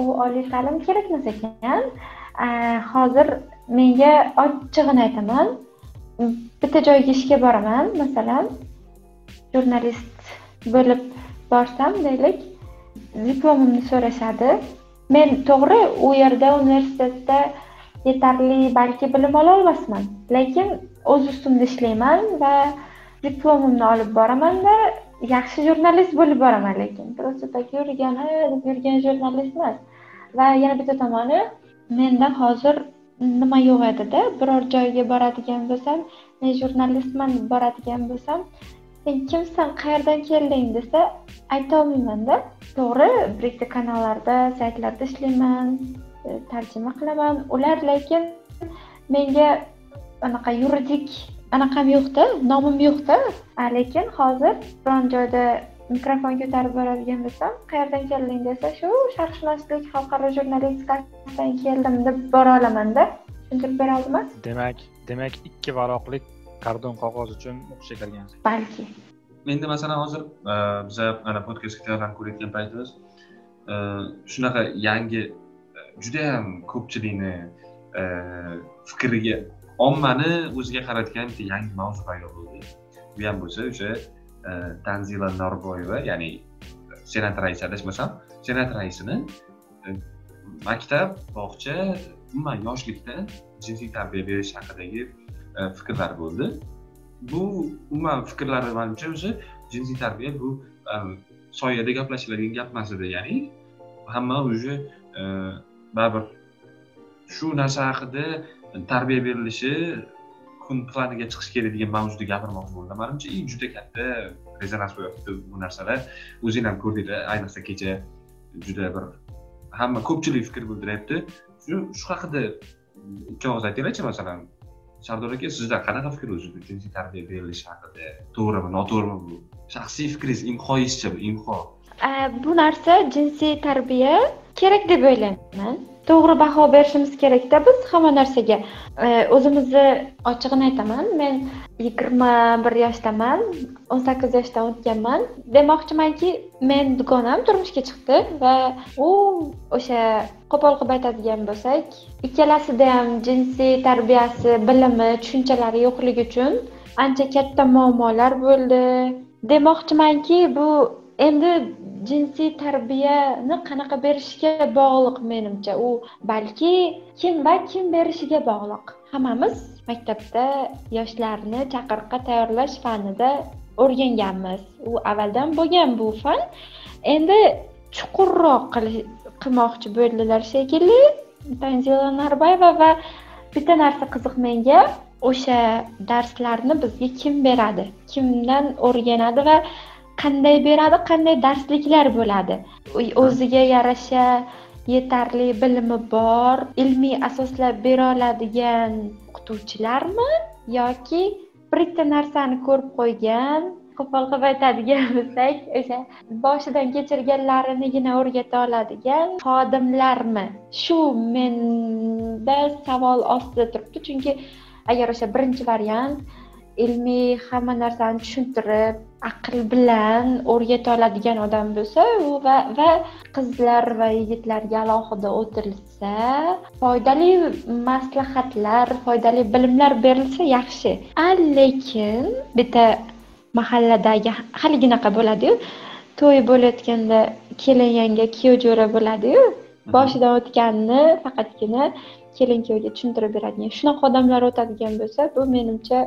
u oliy ta'lim kerakmas ekan. Hozir menga ochig'ini aytaman bitta joyga ishga boraman masalan jurnalist bo'lib borsam deylik diplomimni so'rashadi. Men to'g'ri u yerda universitetda yetarli balki bilim ololmasman. Lekin o'z ustimda ishlayman va diplomimni olib boramanda yaxshi jurnalist bo'lib boraman. Lekin просто так yurgan deb yurgan jurnalist emas va yana bitta tomoni menda hozir nima yo'q edida biror joyga boradigan bo'lsam men jurnalistman deb boradigan bo'lsam sen kimsan qayerdan kelding desa aytolmaymanda to'g'ri bir ikkita kanallarda saytlarda ishlayman. Tarjima qilaman. Ular lekin menga anaqa yuridik anaqam yo'qda nomim yo'qda. Lekin hozir biron joyda mikrofon ko'tarib boradigan bo'lsam qayerdan kelding desa shu sharqshunoslik xalqaro jurnalistikasidan keldim deb bora olamanda. Tushuntirib bera oldimmi demak demak ikki varaqlik kardon qog'oz uchun o'qishga kirgansiz. Balki. Menda masalan hozir e, biza mana podkastga tayyorlanib ko'rayotgan paytimiz e, shunaqa yangi e, judayam ko'pchilikni e, fikriga ommani o'ziga qaratgan bitta yangi mavzu paydo bo'ldi. Bu ham bo'lsa o'sha e, tanzila norboyeva ya'ni senat raisi adashmasam senat raisini e, maktab bog'cha umuman yoshlikda jinsiy tarbiya berish haqidagi fikrlari fikrlar bo'ldi. Bu umuman fikrlari manimcha o'zi jinsiy tarbiya bu soyada gaplashiladigan gap emas edi ya'ni hamma уже baribir shu narsa haqida tarbiya berilishi kun planiga chiqish kerak degan mavzuda gapirmoqchi bo'ldim. Manimcha и juda katta rezonans bo'lyapti bu narsalar. O'zing ham ko'rdinglar ayniqsa kecha juda bir hamma ko'pchilik fikr bildiryapti shu shu haqida ikki og'iz aytinglarchi masalan sardor aka sizda qanaqa fikr o'zi jinsiy tarbiya berilishi haqida to'g'rimi noto'g'rimi bu? Shaxsiy fikringiz imhoyingizcha bu imho bu narsa jinsiy tarbiya kerak deb o'ylayman. To'g'ri baho berishimiz kerakda biz hamma narsaga e, o'zimizni ochig'ini aytaman. Men yigirma bir yoshdaman o'n sakkiz yoshdan o'tganman. Demoqchimanki men dugonam turmushga chiqdi va u o'sha qo'pol qilib aytadigan bo'lsak ikkalasida ham jinsiy tarbiyasi bilimi tushunchalari yo'qligi uchun ancha katta muammolar bo'ldi. Demoqchimanki bu endi jinsiy tarbiyani qanaqa berishga bog'liq menimcha. U balki kim va kim berishiga bog'liq. Hammamiz maktabda yoshlarni chaqiriqqa tayyorlash fanida o'rganganmiz. U avvaldan bo'lgan bu fan. Endi chuqurroq qilmoqchi bo'ldilar shekilli. Tanzila narbayeva va bitta narsa qiziq menga o'sha darslarni bizga kim beradi kimdan o'rganadi va qanday beradi qanday darsliklar bo'ladi. O'ziga yarasha yetarli bilimi bor ilmiy asoslab bera oladigan o'qituvchilarmi yoki bitta narsani ko'rib qo'ygan qo'pol qilib aytadigan bo'lsak o'sha boshidan kechirganlarinigina o'rgata oladigan xodimlarmi? Shu menda savol ostida turibdi chunki agar o'sha birinchi variant ilmiy hamma narsani tushuntirib aql bilan o'rgata oladigan odam bo'lsa va va qizlar va yigitlarga alohida o'tirilsa foydali maslahatlar foydali bilimlar berilsa yaxshi. Lekin bitta mahalladagi haliginaqa bo'ladiyu to'y bo'layotganda kelin yanga kuyov jo'ra bo'ladiyu boshidan o'tganini faqatgina kelin kuyovga tushuntirib beradigan shunaqa odamlar o'tadigan bo'lsa bu menimcha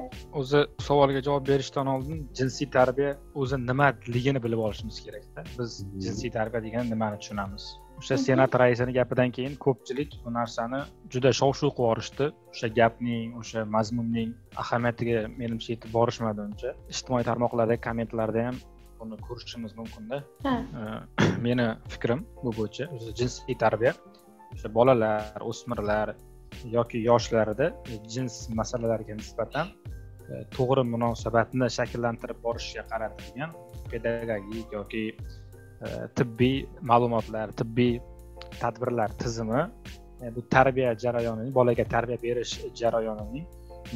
o'zi savolga javob berishdan oldin jinsiy tarbiya o'zi nimaligini bilib olishimiz kerakda. Biz jinsiy tarbiya degani nimani tushunamiz? O'sha senat raisini gapidan keyin ko'pchilik bu narsani juda shov shuv qilib yuborishdi. O'sha gapning o'sha mazmunning ahamiyatiga menimcha yetib borishmadi uncha. Ijtimoiy tarmoqlarda kommentlarda ham buni ko'rishimiz mumkinda meni fikrim bu bo'yicha. O'zi jinsiy tarbiya o'sha bolalar o'smirlar yoki yoshlarda jins masalalariga nisbatan e, to'g'ri munosabatni shakllantirib borishga qaratilgan pedagogik yoki e, tibbiy ma'lumotlar tibbiy tadbirlar tizimi. E, bu tarbiya jarayonining bolaga tarbiya berish jarayonining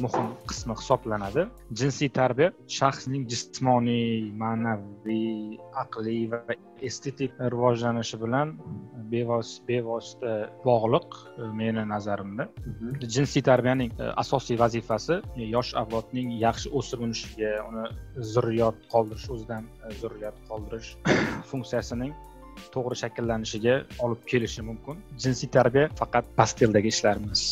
muhim qismi hisoblanadi jinsiy tarbiya shaxsning jismoniy ma'naviy aqliy va estetik rivojlanishi bilan bevosita bog'liq e, meni nazarimda mhm. jinsiy tarbiyaning e, asosiy vazifasi yosh avlodning yaxshi o'sib unishiga uni zurriyot qoldirish o'zidan e, zurriyot qoldirish funksiyasining to'g'ri shakllanishiga olib kelishi mumkin. Jinsiy tarbiya faqat past tildagi ishlar emas.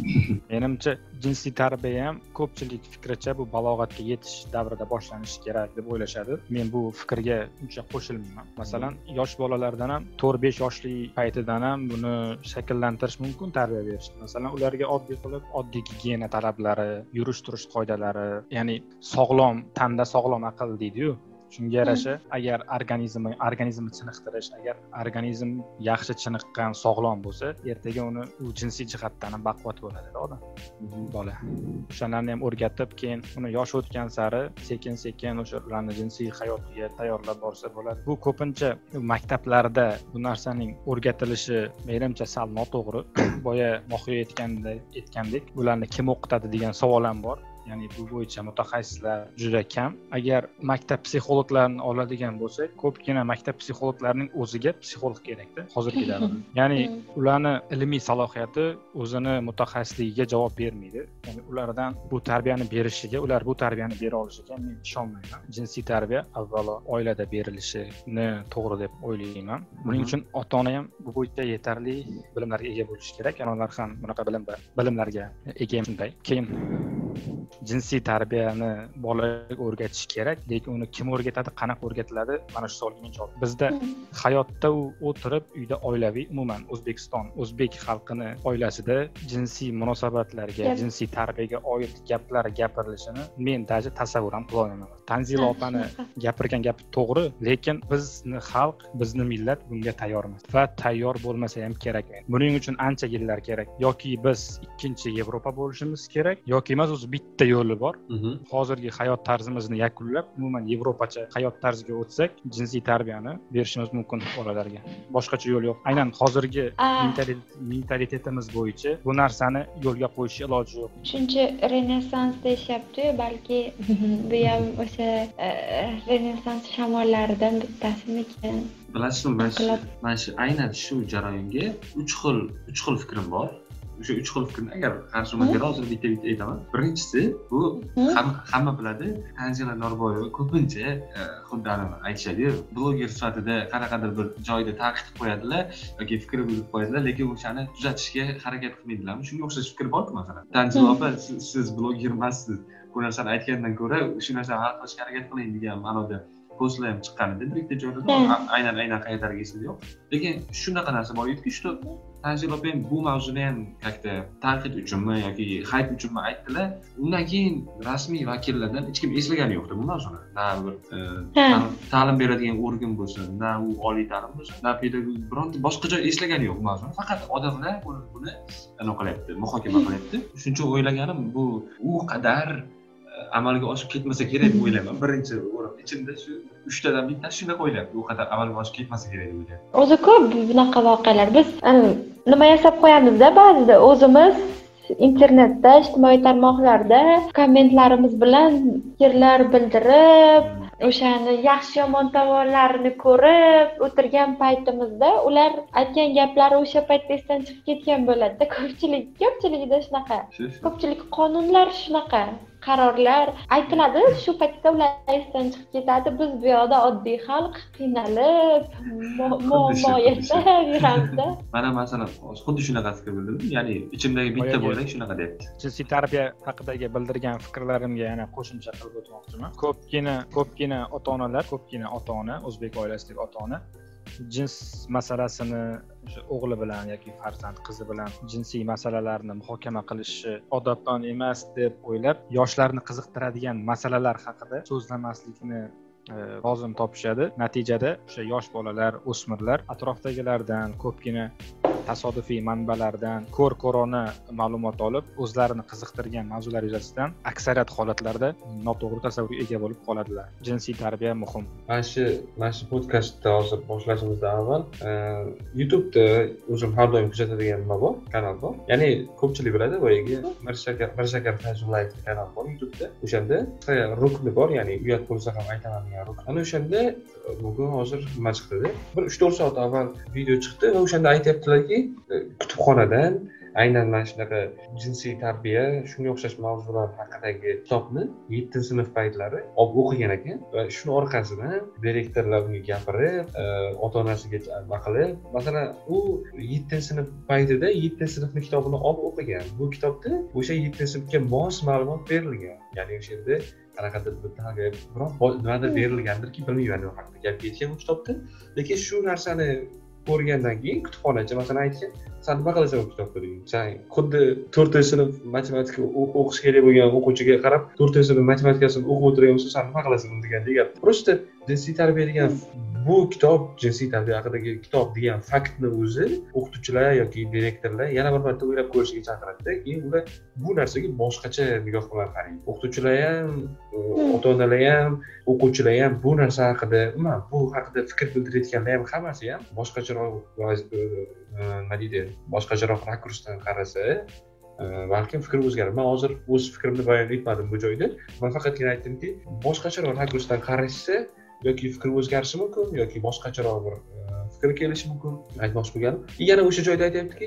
Menimcha jinsiy tarbiya ham ko'pchilik fikricha bu balog'atga yetish davrida boshlanishi kerak deb o'ylashadi. Men bu fikrga uncha qo'shilmayman. Masalan yosh bolalardan ham to'rt besh yoshli paytidan ham buni shakllantirish mumkin tarbiya berish. Masalan ularga oddiy qilib oddiy gigiyena talablari yurish turish qoidalari ya'ni sog'lom tanda sog'lom aql deydiyu shunga yarasha agar organizmni organizmni chiniqtirish agar organizm yaxshi chiniqqan sog'lom bo'lsa ertaga uni u jinsiy jihatdan ham baquvvat bo'ladida odam. Bola. O'shalarni ham o'rgatib keyin uni yoshi o'tgan sari sekin sekin o'sha ularni jinsiy hayotiga tayyorlab borsa bo'ladi. Bu ko'pincha maktablarda bu narsaning o'rgatilishi menimcha sal noto'g'ri. Boya mohiya aytgandek ularni kim o'qitadi degan savol ham bor ya'ni bu bo'yicha mutaxassislar juda kam. Agar maktab psixologlarini oladigan bo'lsak ko'pgina maktab psixologlarining o'ziga psixolog kerakda hozirgi davrda ya'ni ularni ilmiy salohiyati o'zini mutaxassisligiga javob bermaydi. Ya'ni ulardan bu tarbiyani berishiga ular bu tarbiyani bera olishiga men ishonmayman. Jinsiy tarbiya avvalo oilada berilishini to'g'ri deb o'ylayman. Buning uchun ota ona ham bu bo'yicha yetarli bilimlarga ega bo'lishi kerak. Ular ham bunaqa bilim bilimlarga ega shunday. Keyin jinsiy tarbiyani bolaga o'rgatish kerak lekin uni kim o'rgatadi qanaqa o'rgatiladi mana shu savolga men javob bizda hayotda u o'tirib uyda oilaviy umuman o'zbekiston o'zbek xalqini oilasida jinsiy munosabatlarga jinsiy tarbiyaga oid gaplar gapirilishini men даже tasavvur ham qilolmayman tanzila opani gapirgan gapi to'g'ri lekin bizni xalq bizni millat bunga tayyor emas va tayyor bo'lmasa ham kerak. Buning uchun ancha yillar kerak. Yoki biz ikkinchi yevropa bo'lishimiz kerak yoki emas o'zi bitta yo'li bor. Hozirgi hayot tarzimizni yakunlab umuman yevropacha hayot tarziga o'tsak jinsiy tarbiyani berishimiz mumkin bolalarga. Boshqacha yo'l yo'q. Aynan hozirgi mentalitetimiz bo'yicha bu narsani yo'lga qo'yish iloji yo'q. Shuncha renessans deyishyaptiyu balki bu ham o'sha e, renessans shamollaridan bittasimikin? Bilasizmi mana shu aynan shu jarayonga uch xil uch xil fikrim bor o'sha uch xil fikrni. Agar qarshi bo'lmagan hozir bitta bitta aytaman. Birinchisi bu hamma biladi. Tanzila norboyeva ko'pincha e, xuddi aytishadiyu bloger sifatida qanaqadir bir joyda tanqid qilib qo'yadilar yoki fikr bildirib qo'yadilar lekin o'shani tuzatishga harakat qilmaydilarmi? Shunga o'xshash fikr borku masalan? Tanzila opa siz bloger emassiz. Bu narsani aytgandan ko'ra shu narsani hal qilishga harakat qiling degan ma'noda postlar ham chiqqan edi bir ikkita joyda aynan aynan qayerlariga esimda yo'q. Lekin shunaqa narsa bor ediki что tanzila opa ham bu mavzuni ham как то tanqid uchunmi yoki hayp uchunmi aytdilar. Undan keyin rasmiy vakillardan hech kim eslagani yo'qda bu mavzuni. Na bir e, ta'lim beradigan organ bo'lsin na u oliy ta'lim bo'lsin na pedagog bironta boshqa joy eslagani yo'q bu mavzuni. Faqat odamlar buni anaqa qilyapti muhokama qilyapti. Shuning uchun o'ylaganim bu u qadar amalga oshib ketmasa kerak deb o'ylayman. Birinchi ichimda shu uchtadan bittasi shunaqa o'ylayapti u qadar amalga oshib ketmasa kerak deb o'ylayapti. O'zi ko'p bunaqa voqealar. Biz nima yasab qo'yamizda ba'zida o'zimiz internetda ijtimoiy tarmoqlarda kommentlarimiz bilan fikrlar bildirib o'shani yaxshi yomon tomonlarini ko'rib o'tirgan paytimizda ular aytgan gaplari o'sha paytda esdan chiqib ketgan bo'ladida. Ko'pchilik ko'pchiligida shunaqa. Ko'pchilik qonunlar shunaqa qarorlar aytiladi. Shu paytda ular esdan chiqib ketadi. Biz bu yoqda oddiy xalq qiynalib muammo yashayveramizda mana masalan xuddi shunaqasiga bildirdim ya'ni ichimdagi bitta bo'lak shunaqa deyapti jinsiy tarbiya haqidagi bildirgan fikrlarimga yana qo'shimcha qilib o'tmoqchiman. Ko'pgina ko'pgina ota onalar ko'pgina ota ona o'zbek oilasidagi ota ona jins masalasini o'sha o'g'li bilan yoki farzand qizi bilan jinsiy masalalarni muhokama qilishi odobdan emas deb o'ylab yoshlarni qiziqtiradigan masalalar haqida so'zlamaslikni e, lozim topishadi. Natijada o'sha yosh bolalar o'smirlar atrofdagilardan ko'pgina tasodifiy manbalardan ko'r ko'rona ma'lumot olib o'zlarini qiziqtirgan mavzular yuzasidan aksariyat holatlarda noto'g'ri tasavvurga ega bo'lib qoladilar. Jinsiy tarbiya muhim. Mana shu mana shu podkastni hozir boshlashimizdan avval e, youtubeda o'zim har doim kuzatadigan nima bor kanal bor. Ya'ni ko'pchilik biladi boyagi mirshakar mirshakar fayzullayevni kanal bor youtubeda. O'shanda rukni bor ya'ni uyat bo'lsa ham aytaman degan rukn. Ana o'shanda e, bugun hozir nima chiqdida? Bir uch to'rt soat avval video chiqdi va o'shanda aytyaptilarki e, kutubxonadan aynan mana shunaqa jinsiy tarbiya shunga o'xshash mavzular haqidagi kitobni yettinchi sinf paytlari olib o'qigan ekan va shuni orqasidan direktorlar unga gapirib e, ota onasiga nima qilib masalan u yettinchi sinf paytida yettinchi sinfni kitobini olib o'qigan. Bu kitobda o'sha yettinchi sinfga mos ma'lumot berilgan. Ya'ni o'sha yerda qanaqadir biroq nimadir berilgandirki bilmayman u haqida gap ketgan bu kitobda. Lekin shu narsani ko'rgandan keyin kutubxonachi masalan aytgan san nima qilasan u kitobni degan san xuddi to'rtinchi sinf matematika o'qish kerak bo'lgan o'quvchiga qarab to'rtinchi sinf matematikasini o'qib o'tirgan bo'lsa san nima qilasan degandek gap просто jinsiy tarbiya degan bu kitob jinsiy tarbiya haqidagi kitob degan faktni o'zi o'qituvchilar yoki direktorlar yana bir marta o'ylab ko'rishga chaqiradida keyin ular bu narsaga boshqacha nigoh bilan qaraydi o'qituvchilar ham hmm. ota onalar ham o'quvchilar ham bu narsa haqida umuman bu haqida fikr bildirayotganlar ham hammasi ham boshqacharoq nima deydi boshqacharoq rakursdan qarasa balkim fikri o'zgaradi. Man hozir o'z fikrimni bayon etmadim bu joyda. Man faqatgina aytdimki boshqacharoq rakursdan qarashsa yoki fikri o'zgarishi mumkin yoki boshqacharoq bir fikr kelishi mumkin. Aytmoqchi bo'lganim. Yana o'sha joyda aytyaptiki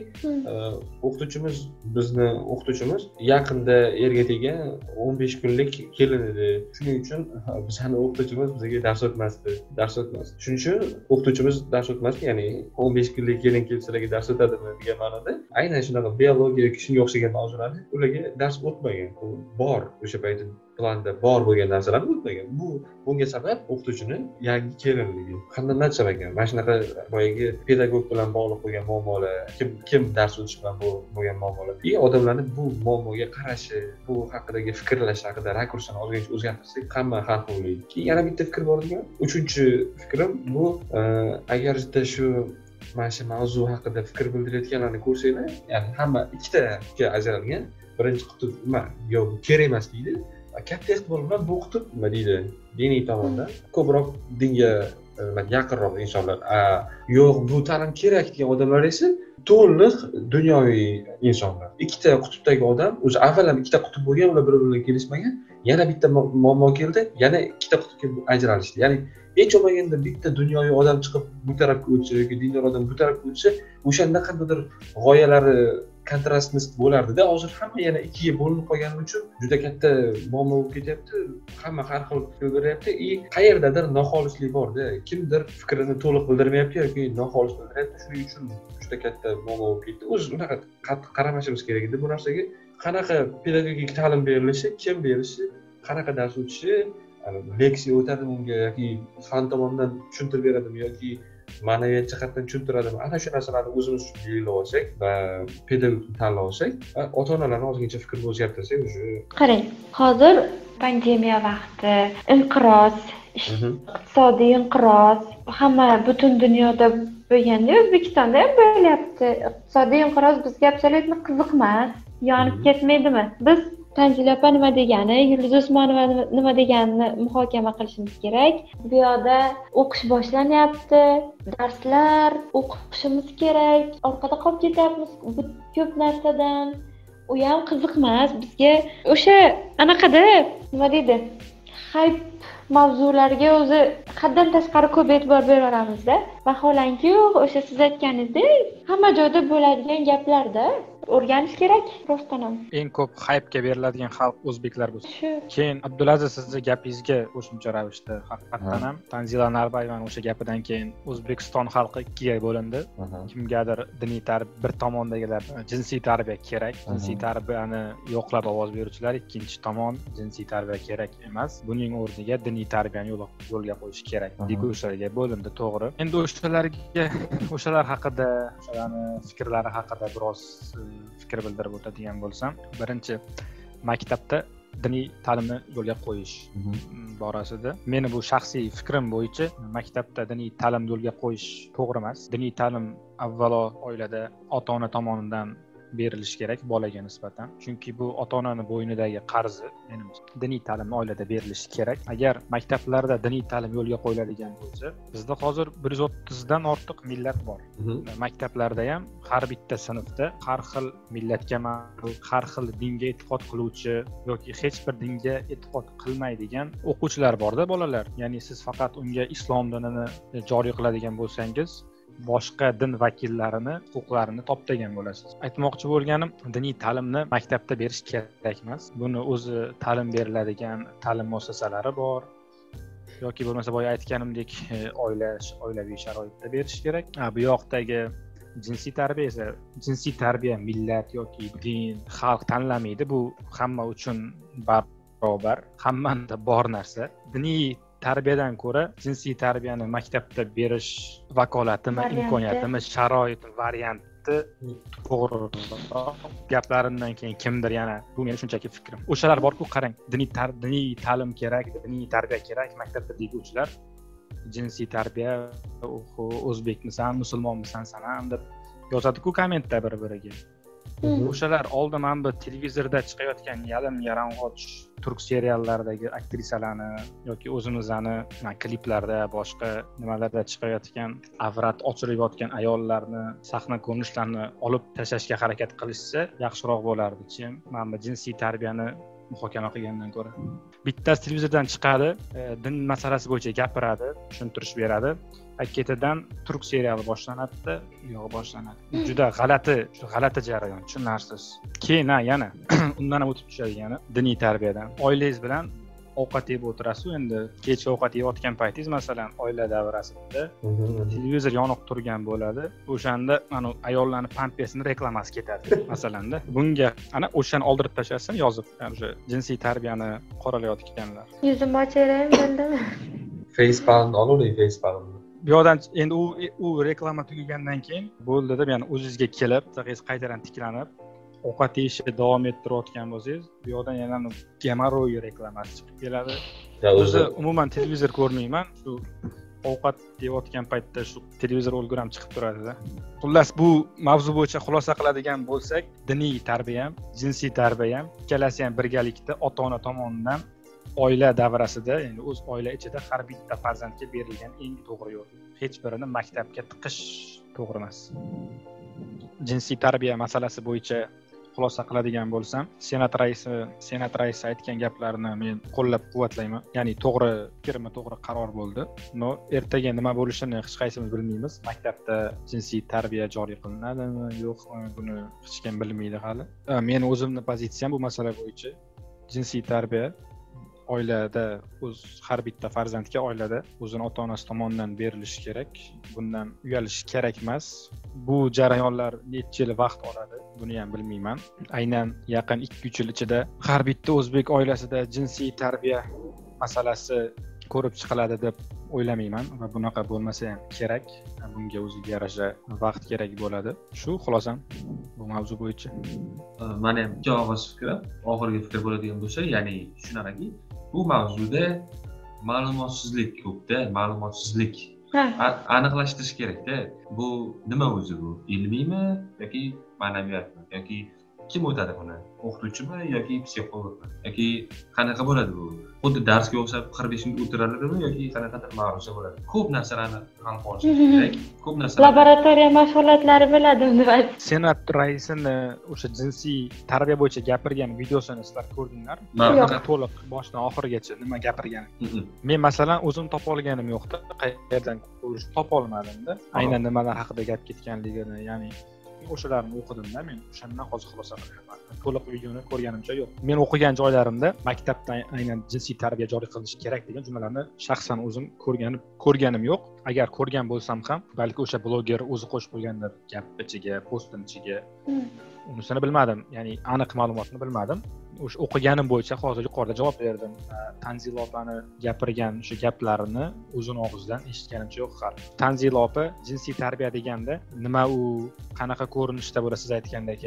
o'qituvchimiz bizni o'qituvchimiz yaqinda erga tegan o'n besh kunlik kelin edi shuning uchun bizani o'qituvchimiz bizga dars o'tmasdi dars o'tmasdi. Shuning uchun o'qituvchimiz dars o'tmasdi ya'ni o'n besh kunlik kelin kelib sizlarga dars o'tadimi degan ma'noda aynan shunaqa biologiya yoki shunga o'xshagan mavzularni ularga dars o'tmagan. Bor o'sha payti planda bor bo'lgan narsalarni o'tmagan bu bunga sabab o'qituvchini yangi kelinligi qanday nachar ekan mana shunaqa boyagi pedagog bilan bog'liq bo'lgan muammolar kim kim dars o'tish bilan bo'lgan muammolar. И odamlarni bu muammoga qarashi bu haqidagi fikrlash haqida rakursini ozgincha o'zgartirsak hamma hal bo'ladi keyin yana bitta fikr bor ekan uchinchi fikrim bu e, agarda shu mana shu mavzu haqida fikr bildirayotganlarni ko'rsanglar ya'ni hamma ikkitaga ajralgan birinchi qutb nima yo'q bu kerak emas deydi katta ehtimol bilan bu qutb nima deydi diniy tomondan ko'proq dinga e, yaqinroq insonlar yo'q bu ta'lim kerak degan odamlar esa to'liq dunyoviy insonlar. Ikkita qutbdagi odam o'zi avval ham ikkita qutb bo'lgan ular bir biri bilan kelishmagan yana bitta muammo keldi yana ikkita qutbga ajralishdi. Ya'ni hech bo'lmaganda bitta dunyoviy odam chiqib bu tarafga o'tsa yoki dindor odam bu tarafga o'tsa o'shanda qandaydir g'oyalari kontrastnost bo'lardida hozir hamma yana ikkiga bo'linib qolgani uchun juda katta muammo bo'lib ketyapti. Hamma har xil fikr beryapti. И qayerdadir noxolislik borda kimdir fikrini to'liq bildirmayapti yoki noxolis bildiryapti. Shuning uchun juda katta muammo bo'lib ketdi. O'zi unaqa qattiq qaramashimiz kerak edi bu narsaga. Qanaqa pedagogik ta'lim berilishi kim berishi qanaqa dars o'tishi leksiya o'tadimi unga yoki fan tomonidan tushuntirib beradimi yoki ma'naviyat jihatdan tushuntiradimi ana shu narsalarni o'zimiz uchun belgilab olsak va pedagogni tanlab olsak ota onalarni ozgincha fikrini o'zgartirsak уже qarang hozir pandemiya vaqti inqiroz mhm. iqtisodiy inqiroz hamma butun dunyoda bo'lganda o'zbekistonda ham bo'lyapti iqtisodiy inqiroz bizga absolyutно qiziq emas yonib mhm. ketmaydimi biz tanzila opa nima degani yulduz usmonova nima deganini muhokama qilishimiz kerak. Bu yoqda o'qish boshlanyapti darslar o'qishimiz kerak. Orqada qolib ketyapmiz ko'p narsadan. U ham qiziqmas bizga o'sha anaqada nima deydi hayp mavzularga o'zi haddan tashqari ko'p e'tibor beraveramizda. Vaholanki o'sha siz aytganingizdek hamma joyda bo'ladigan gaplarda o'rganish kerak rostdan ham. Eng ko'p haypga beriladigan xalq o'zbeklar bo'lsa shu. Keyin abdulaziz sizni gapingizga qo'shimcha ravishda haqiqatdan ham tanzila narbayevani o'sha gapidan keyin o'zbekiston xalqi ikkiga bo'lindi. Kimgadir diniy tarbiya bir tomondagilar jinsiy tarbiya kerak jinsiy tarbiyani yo'qlab ovoz beruvchilar ikkinchi tomon jinsiy tarbiya kerak emas. Buning o'rniga diniy tarbiyani yo'l- yo'lga qo'yish kerak Aha. deguvchilarga bo'lindi to'g'ri. Endi o'shalarga o'shalar haqida o'shalarni fikrlari haqida biroz fikr bildirib o'tadigan bo'lsam birinchi maktabda diniy ta'limni yo'lga qo'yish Mhm. borasida meni bu shaxsiy fikrim bo'yicha maktabda diniy ta'lim yo'lga qo'yish to'g'ri emas diniy ta'lim avvalo oilada ota ona tomonidan berilishi kerak bolaga nisbatan. Chunki bu ota onani bo'ynidagi qarzi menimcha diniy ta'lim oilada berilishi kerak. Agar maktablarda diniy ta'lim yo'lga qo'yiladigan bo'lsa bizda hozir bir yuz o'ttizdan ortiq millat bor. Mhm. maktablarda ham har bitta sinfda har xil millatga ma'lum har xil dinga e'tiqod qiluvchi yoki hech bir dinga e'tiqod qilmaydigan o'quvchilar borda bolalar. Ya'ni siz faqat unga islom dinini joriy qiladigan bo'lsangiz boshqa din vakillarini huquqlarini toptagan bo'lasiz. Aytmoqchi bo'lganim diniy ta'limni maktabda berish kerak emas buni o'zi ta'lim beriladigan ta'lim muassasalari bor. Yoki bo'lmasa boya aytganimdek e, oila oilaviy sharoitda berish kerak. Bu yoqdagi jinsiy tarbiya esa jinsiy tarbiya millat yoki din xalq tanlamaydi. Bu hamma uchun barobar hammanda bor narsa. Diniy tarbiyadan ko'ra jinsiy tarbiyani maktabda berish vakolatimi imkoniyatimi sharoiti varianti to'g'riroq gaplarimdan keyin kimdir yana bu meni shunchaki fikrim. O'shalar borku qarang diniy diniy ta'lim kerak diniy tarbiya kerak maktabda deguvchilar jinsiy tarbiya o'zbekmisan musulmonmisan san ham deb yozadiku kommentda bir biriga o'shalar oldin mana bu televizorda chiqayotgan yalim yalang'och turk seriallaridagi aktrisalarni yoki o'zimizni mana kliplarda boshqa nimalarda chiqayotgan avrat ochilib yotgan ayollarni sahna ko'rinishlarini olib tashlashga harakat qilishsa yaxshiroq bo'lardi chem mana bu jinsiy tarbiyani muhokama qilgandan ko'ra. Bittasi televizordan chiqadi e, din masalasi bo'yicha gapiradi tushuntirish beradi. Ketidan turk seriali boshlanadida u yog'i boshlanadi. Juda g'alati juda g'alati jarayon tushunarsiz. Keyin ha yana undan ham o'tib tushadi diniy tarbiyadan. Oilangiz bilan ovqat yeb o'tirasizu endi. Kechki ovqat yeyotgan paytingiz masalan oila davrasida televizor yoniq turgan bo'ladi. O'shanda mana ayollarni pampesini reklamasi ketadi masalanda. Bunga ana o'shani oldirib tashlasa yozib o'sha jinsiy tarbiyani qoralayotganlar. Yuzimni ochaveraymi bildimi facepalmni olavering facepalmni bu yoqdan endi u u reklama tugagandan keyin bo'ldi deb ya'ni o'zingizga kelib sag'ingiz qaytadan tiklanib ovqat yeyishni davom ettirayotgan bo'lsangiz bu yoqdan yana gemorroy reklamasi chiqib keladi. O'zi umuman televizor ko'rmayman shu ovqat yeyotgan paytda shu televizor o'lgur ham chiqib turadida xullas bu mavzu bo'yicha xulosa qiladigan bo'lsak diniy tarbiya ham jinsiy tarbiya ham ikkalasi ham birgalikda ota ona tomonidan oila davrasida ya'ni o'z oila ichida har bitta farzandga berilgan eng to'g'ri yo'l. Hech birini maktabga tiqish to'g'ri emas. Jinsiy tarbiya masalasi bo'yicha xulosa qiladigan bo'lsam senat raisi senat raisi aytgan gaplarini men qo'llab quvvatlayman ya'ni to'g'ri fikrmi to'g'ri qaror bo'ldi. Но ertaga nima bo'lishini hech qaysimiz bilmaymiz. Maktabda jinsiy tarbiya joriy qilinadimi yo'qmi buni hech kim bilmaydi hali. Men meni o'zimni pozitsiyam bu masala bo'yicha. Jinsiy tarbiya oilada o'z har bitta farzandga oilada o'zini ota onasi tomonidan berilishi kerak bundan uyalish kerak emas. Bu jarayonlar necha yil vaqt oladi buni ham bilmayman. Aynan yaqin ikki uch yil ichida har bitta o'zbek oilasida jinsiy tarbiya masalasi ko'rib chiqiladi deb o'ylamayman va bunaqa bo'lmasa ham kerak. Bunga o'ziga yarasha vaqt kerak bo'ladi. Shu xulosam bu mavzu bo'yicha. Mani ham ikki og'iz fikrim oxirgi fikr bo'ladigan bo'lsa ya'ni shunaqaki bu mavzuda ma'lumotsizlik ko'pda ma'lumotsizlik aniqlashtirish kerakda. Bu nima o'zi bu? Ilmiymi yoki ma'naviyatmi yoki kim o'tadi buni o'qituvchimi yoki psixologmi yoki qanaqa bo'ladi bu xuddi darsga o'xshab qirq besh minut o'tiraladimi yoki qanaqadir ma'ruza bo'ladi ko'p narsalarni aniq olish kerak ko'p narsalar laboratoriya mashg'ulotlari bo'ladimi deb senat raisini o'sha jinsiy tarbiya bo'yicha gapirgan videosini sizlar ko'rdinglarmi Yo'q. to'liq boshidan oxirigacha nima gapirgan Mhm. men masalan o'zim topa olganim yo'qda qayerdan ko'rishni topa olmadimda aynan nimalar haqida gap ketganligini ya'ni o'shalarni o'qidimda men o'shandan hozir xulosa qilyapman. To'liq videoni ko'rganimcha yo'q. Men o'qigan joylarimda maktabda aynan jinsiy tarbiya joriy qilinishi kerak degan jumlalarni shaxsan o'zim ko'rganim ko'rganim yo'q. Agar ko'rgan bo'lsam ham balki o'sha bloger o'zi qo'shib qo'ygandir gap ichiga postini ichiga. Hmm. unisini bilmadim ya'ni aniq ma'lumotni bilmadim o'sha o'qiganim bo'yicha hozir yuqorida javob berdim. Tanzila opani gapirgan o'sha gaplarini o'zini og'zidan eshitganimcha yo'q hali tanzila opa jinsiy tarbiya deganda nima u qanaqa ko'rinishda bo'ladi siz aytgandek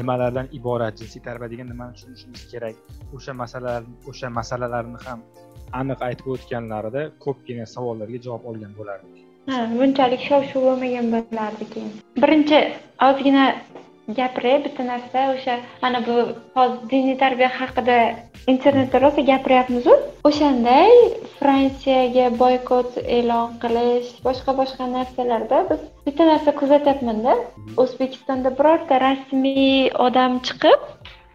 nimalardan iborat jinsiy tarbiya degan nimani tushunishimiz kerak? O'sha masalalar o'sha masalalarni ham aniq aytib o'tganlarida ko'pgina savollarga javob olgan bo'lardik. Ha bunchalik shov shuv bo'lmagan bo'lardi keyin birinchi ozgina gapiray bitta narsa o'sha mana bu hozir diniy tarbiya haqida internetda rosa gapiryapmizu. O'shanday fransiyaga boykot e'lon qilish boshqa boshqa narsalarda biz bitta narsa kuzatyapmanda o'zbekistonda birorta rasmiy odam chiqib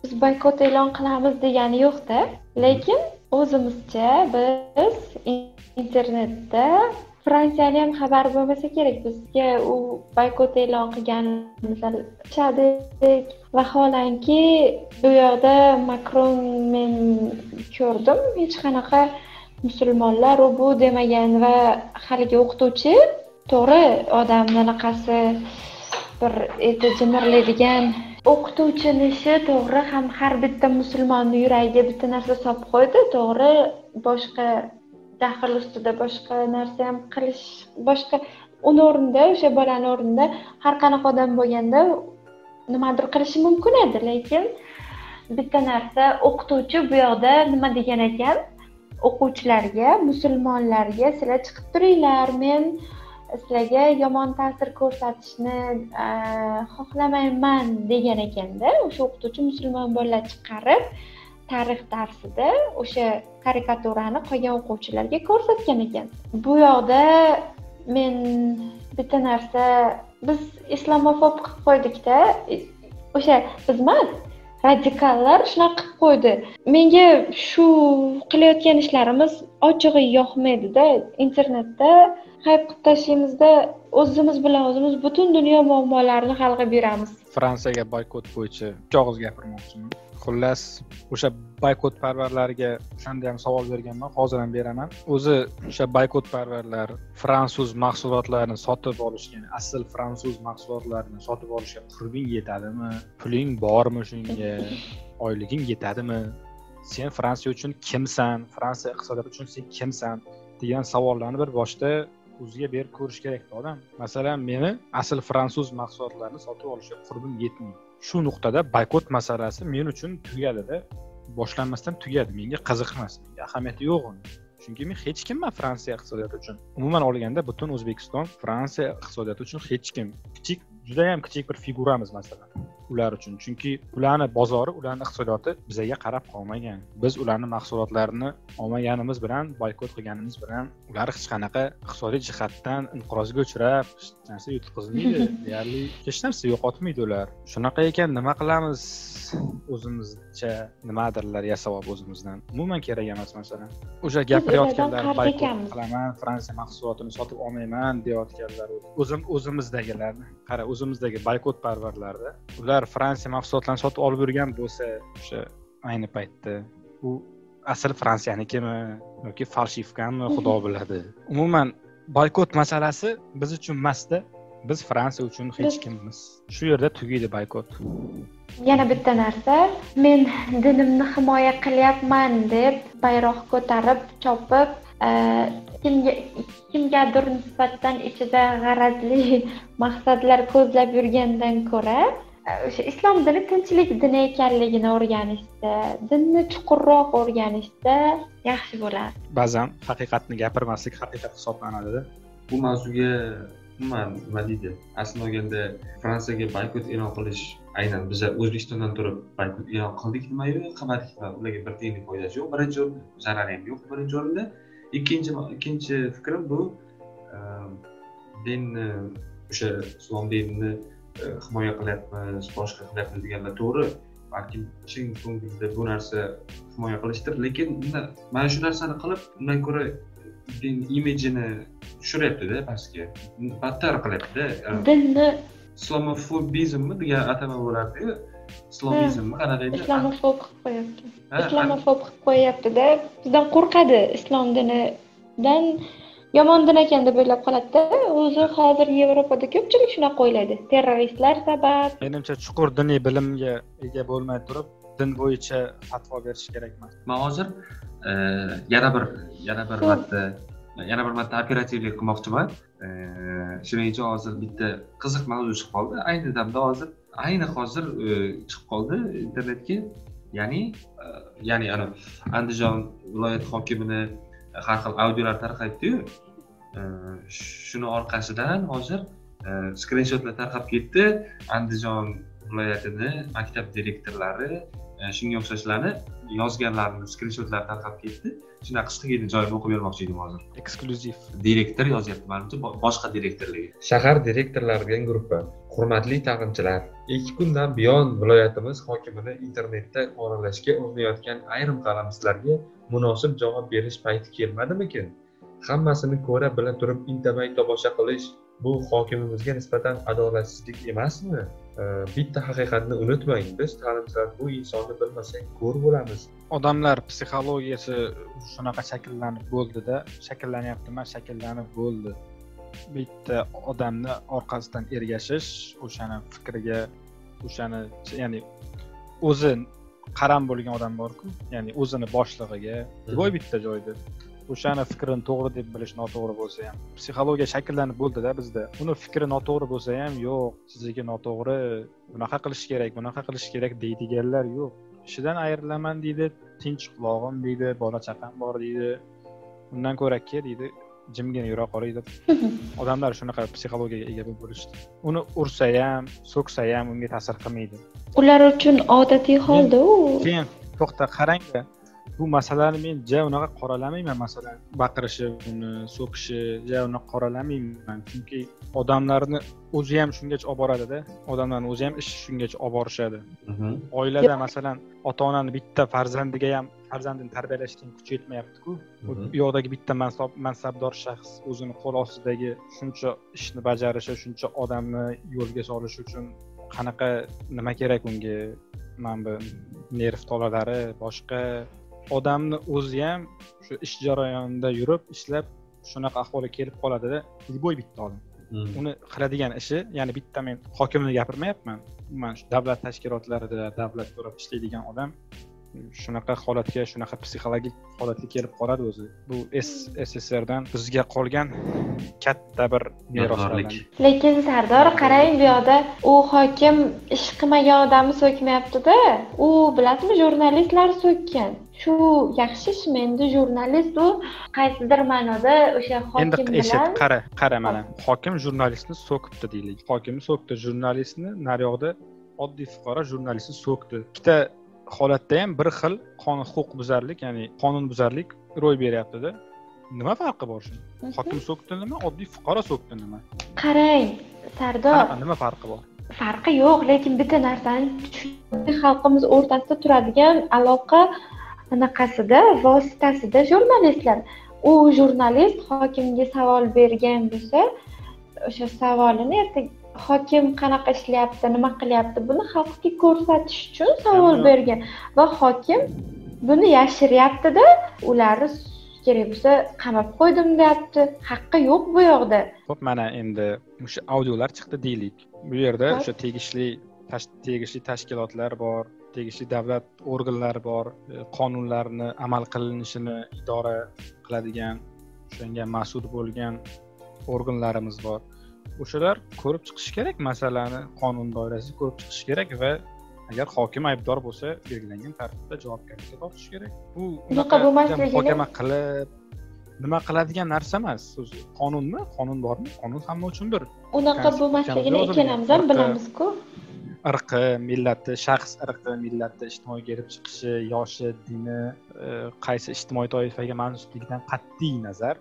biz boykot e'lon qilamiz degani yo'qda lekin o'zimizcha biz internetda fransiyani ham xabari bo'lmasa kerak bizga u boykot e'lon qilganimizni aytishadi vaholanki bu yoqda makron men ko'rdim hech qanaqa musulmonlar u bu demagan va haligi o'qituvchi to'g'ri odamni anaqasi bir eti jimirlaydigan o'qituvchini ishi to'g'ri ham har bitta musulmonni yuragiga bitta narsa solib qo'ydi to'g'ri boshqa daxl ustida boshqa narsa ham qilish boshqa uni o'rnida o'sha bolani o'rnida har qanaqa odam bo'lganda nimadir qilishi mumkin edi lekin bitta narsa o'qituvchi bu yoqda nima degan ekan? O'quvchilarga musulmonlarga sizlar chiqib turinglar men sizlarga yomon ta'sir ko'rsatishni xohlamayman degan ekanda o'sha o'qituvchi musulmon bolalar chiqarib tarix darsida o'sha karikaturani qolgan o'quvchilarga ko'rsatgan ekan. Bu yoqda men bitta narsa biz islomofob qilib qo'ydikda. O'sha biz emas radikallar shunaqa qilib qo'ydi. Menga shu qilayotgan ishlarimiz ochig'i yoqmaydida. Internetda hayb qilib tashlaymizda o'zimiz bilan o'zimiz butun dunyo muammolarini hal qilib yuramiz. Fransiyaga boykot bo'yicha ikki og'iz gapirmoqchiman. Xullas o'sha boykotparvarlarga o'shanda ham savol berganman hozir ham beraman. O'zi o'sha boykotparvarlar fransuz mahsulotlarini sotib olish ya'ni asl fransuz mahsulotlarini sotib olishga qurbing yetadimi? Puling bormi shunga? Oyliging yetadimi? Sen fransiya uchun kimsan? Fransiya iqtisodiyoti uchun sen kimsan? degan savollarni bir boshda o'ziga berib ko'rish kerakda odam. Masalan meni asl fransuz mahsulotlarini sotib olishga qurbim yetmaydi. Shu nuqtada boykot masalasi men uchun tugadida boshlanmasdan tugadi. Menga qiziq emas menga ahamiyati yo'q uni. Chunki men hech kimman fransiya iqtisodiyoti uchun. Umuman olganda butun o'zbekiston fransiya iqtisodiyoti uchun hech kim. Kichik judayam kichik bir figuramiz masalan. Ular uchun. Chunki ularni bozori ularni iqtisodiyoti bizga qarab qolmagan. Biz ularni mahsulotlarini olmaganimiz bilan boykot qilganimiz bilan ular hech qanaqa iqtisodiy jihatdan inqirozga uchrab hech narsa yutqazmaydi deyarli hech narsa yo'qotmaydi ular. Shunaqa ekan nima qilamiz? O'zimizcha nimadirlar yasab olib o'zimizdan. Umuman kerak emas masalan o'sha gapirayotganlar boykot qilaman fransiya mahsulotini sotib olmayman deyayotganlar o'zim o'zimizdagilarni qara o'zimizdagi boykot parvarlarda ular fransiya mahsulotlarini sotib olib yurgan bo'lsa o'sha ayni paytda u asl fransiyanikimi yoki falshivkami xudo biladi. Umuman boykot masalasi biz uchun emasda biz fransiya uchun hech kimmiz. Shu yerda tugaydi boykot. Yana bitta narsa men dinimni himoya qilyapman deb bayroq ko'tarib chopib eh, kimga kimgadir nisbatan ichida g'arazli maqsadlar ko'zlab yurgandan ko'ra o'sha islom dini tinchlik dini ekanligini o'rganishsa dinni chuqurroq o'rganishsa yaxshi bo'lardi ba'zan haqiqatni gapirmaslik haqiqat hisoblanadida. Bu mavzuga umuman nima deydi? Aslini olganda fransiyaga boykot e'lon qilish aynan biza o'zbekistondan turib boykot e'lon qildik nimayu qilmadik nima ularga bir tiyinlik foydasi yo'q birinchi o'rinda zarari ham yo'q birinchi o'rinda. Ikkinchi ikkinchi fikrim bu dinni o'sha islom dinini himoya qilyapmiz boshqa qilyapmiz deganlar to'g'ri. Balkim chin ko'ngilda bu narsa himoya qilishdir. Lekin mana shu narsani qilib undan ko'ra imijini tushiryaptida pastga. Battar qilyaptida. Dinni islomofobizmmi degan atama bo'lardiyu. Islomizmmi qanaqa edi islomofob qilib qo'yyapti islomofob qilib qo'yyaptida bizdan qo'rqadi islom dinidan yomon din ekan deb o'ylab qoladida o'zi hozir yevropada ko'pchilik shunaqa o'ylaydi. Terroristlar sabab. Menimcha chuqur diniy bilimga ega bo'lmay turib din bo'yicha fatvo berish kerak emas. Man hozir e, yana bir yana bir marta yana bir marta operativlik qilmoqchiman. E, shuning uchun hozir bitta qiziq mavzu chiqib qoldi. Ayni damda hozir ayni hozir e, chiqib qoldi internetga. Ya'ni ya'ni ana andijon viloyati hokimini har xil audiolar tarqaydiyu shuni orqasidan hozir e, skrinshotlar tarqab ketdi. Andijon viloyatini maktab direktorlari e, shunga o'xshashlarni yozganlarini skrinshotlar tarqab ketdi. Shunday qisqagina joyini o'qib bermoqchi edim hozir. Eksklyuziv. Direktor yozyapti manimcha boshqa direktorligi shahar direktorlari degan gruppa hurmatli ta'limchilar ikki kundan buyon viloyatimiz hokimini internetda qoralashga urinayotgan ayrim qalampirlarga munosib javob berish payti kelmadimikin? Hammasini ko'ra bila turib indamay tomosha qilish bu hokimimizga nisbatan adolatsizlik emasmi? Bitta haqiqatni unutmang biz ta'limchilar bu insonni bilmasak ko'r bo'lamiz. Odamlar psixologiyasi shunaqa shakllanib bo'ldida shakllanyapti emas shakllanib bo'ldi. Bitta odamni orqasidan ergashish o'shani fikriga o'shani ya'ni o'zi qaram bo'lgan odam borku ya'ni o'zini boshlig'iga voy bitta joyda o'shani fikrini to'g'ri deb bilish noto'g'ri bo'lsa ham. Psixologiya shakllanib bo'ldida bizda. Uni fikri noto'g'ri bo'lsa ham yo'q sizniki noto'g'ri bunaqa qilish kerak bunaqa qilish kerak deydiganlar yo'q. Ishidan ayrilaman deydi tinch qulog'im deydi bola chaqam bor deydi undan ko'ra ke deydi jimgina yura qolay deb odamlar shunaqa psixologiyaga ega bo'lib bo'lishdi. Uni ursa ham so'ksa ham unga ta'sir qilmaydi. Ular uchun odatiy holda u. Keyin to'xta qarangda bu masalani men ja unaqa qoralamayman masalan. Baqirishi uni so'kishi ja unaqa qoralamayman chunki odamlarni o'zi ham shungacha olib boradida. Odamlarni o'zi ham ishi shungacha olib borishadi. Mhm. oilada masalan ota onani bitta farzandiga ham farzandini tarbiyalashga kuchi yetmayaptiku bu mhm. yoqdagi bitta mansabdor shaxs o'zini qo'l ostidagi shuncha ishni bajarishi shuncha odamni yo'lga solishi uchun qanaqa nima kerak unga mana bu nerv tolalari boshqa odamni o'zi ham shu ish jarayonida yurib ishlab shunaqa ahvolga kelib qoladida любой bitta odam hmm. uni qiladigan ishi ya'ni bitta men hokimni gapirmayapman umuman davlat tashkilotlarida davlat so'rab ishlaydigan odam shunaqa holatga shunaqa psixologik holatga kelib qoladi o'zi. Bu sssrdan bizga qolgan katta bir meroslik lekin sardor qarang bu yoqda u hokim ish qilmagan odamni so'kmayaptida. U bilasizmi jurnalistlar so'kkan. Shu yaxshi ishmi endi jurnalist u qaysidir ma'noda o'sha hokim endi eshit qara qara mana. Hokim jurnalistni so'kibdi deylik. Hokimni so'kdi jurnalistni naryoqda oddiy fuqaro jurnalistni so'kdi. Ikkita holatda ham bir xil qonun huquqbuzarlik ya'ni qonunbuzarlik ro'y beryaptida. Nima farqi bor shuni hokim so'kdi nima oddiy fuqaro so'kdi nima? Qarang sardor. Nima farqi bor? Farqi yo'q lekin bitta narsani xalqimiz o'rtasida turadigan aloqa anaqasida vositasida jurnalistlar. U jurnalist hokimga savol bergan bo'lsa o'sha savolini ertaga hokim qanaqa ishlayapti nima qilyapti buni xalqqa ko'rsatish uchun savol bergan. Va hokim buni yashiryaptida ularni kerak bo'lsa qamab qo'ydim deyapti. Haqqi yo'q bu yoqda. Ho'p mana endi o'sha audiolar chiqdi deylik. Bu yerda o'sha tegishli tegishli tashkilotlar bor tegishli davlat organlari bor e, qonunlarni amal qilinishini idora qiladigan o'shanga mas'ul bo'lgan organlarimiz bor o'shalar ko'rib chiqishi kerak masalani qonun doirasida ko'rib chiqishi kerak va agar hokim aybdor bo'lsa belgilangan tartibda javobgarlikka tortishi kerak. Bu unaqa muhokama qilib nima qiladigan narsa emas. O'zi qonunmi? Qonun bormi? Qonun hamma uchun bir unaqa bo'lmasligini ikkalamiz ham bilamizku. irqi millati shaxs irqi millati ijtimoiy kelib chiqishi yoshi dini e, qaysi ijtimoiy toifaga mansubligidan qat'iy nazar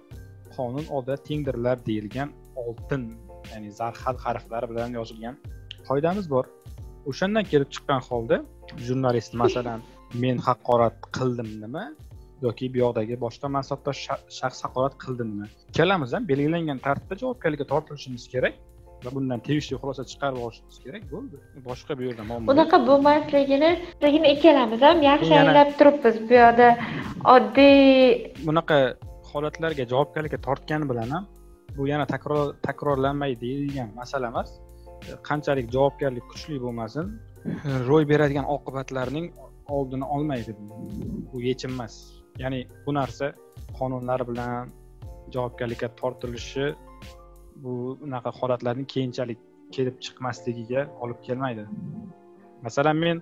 qonun oldida tengdirlar deyilgan oltin ya'ni zarhal harflari bilan yozilgan. Qoidamiz bor. O'shandan kelib chiqqan holda jurnalist masalan men haqorat qildimmi yoki bu yoqdagi boshqa mansabdor shaxs haqorat qildimmi ikkalamiz ham belgilangan tartibda javobgarlikka tortilishimiz kerak va bundan tegishli xulosa chiqarib olishimiz kerak bo'ldi. Boshqa bu yerda muammo bunaqa bo'lmasligini ligini ikkalamiz ham yaxshi anglab turibmiz bu yoqda. Oddiy bunaqa holatlarga javobgarlikka tortgani bilan ham bu yana takror takrorlanmaydi deydigan masala emas. Qanchalik javobgarlik kuchli bo'lmasin ro'y beradigan oqibatlarning oldini olmaydi bu. Yechim emas. Ya'ni bu narsa qonunlar bilan javobgarlikka tortilishi bu unaqa holatlarning keyinchalik kelib chiqmasligiga olib kelmaydi. Masalan men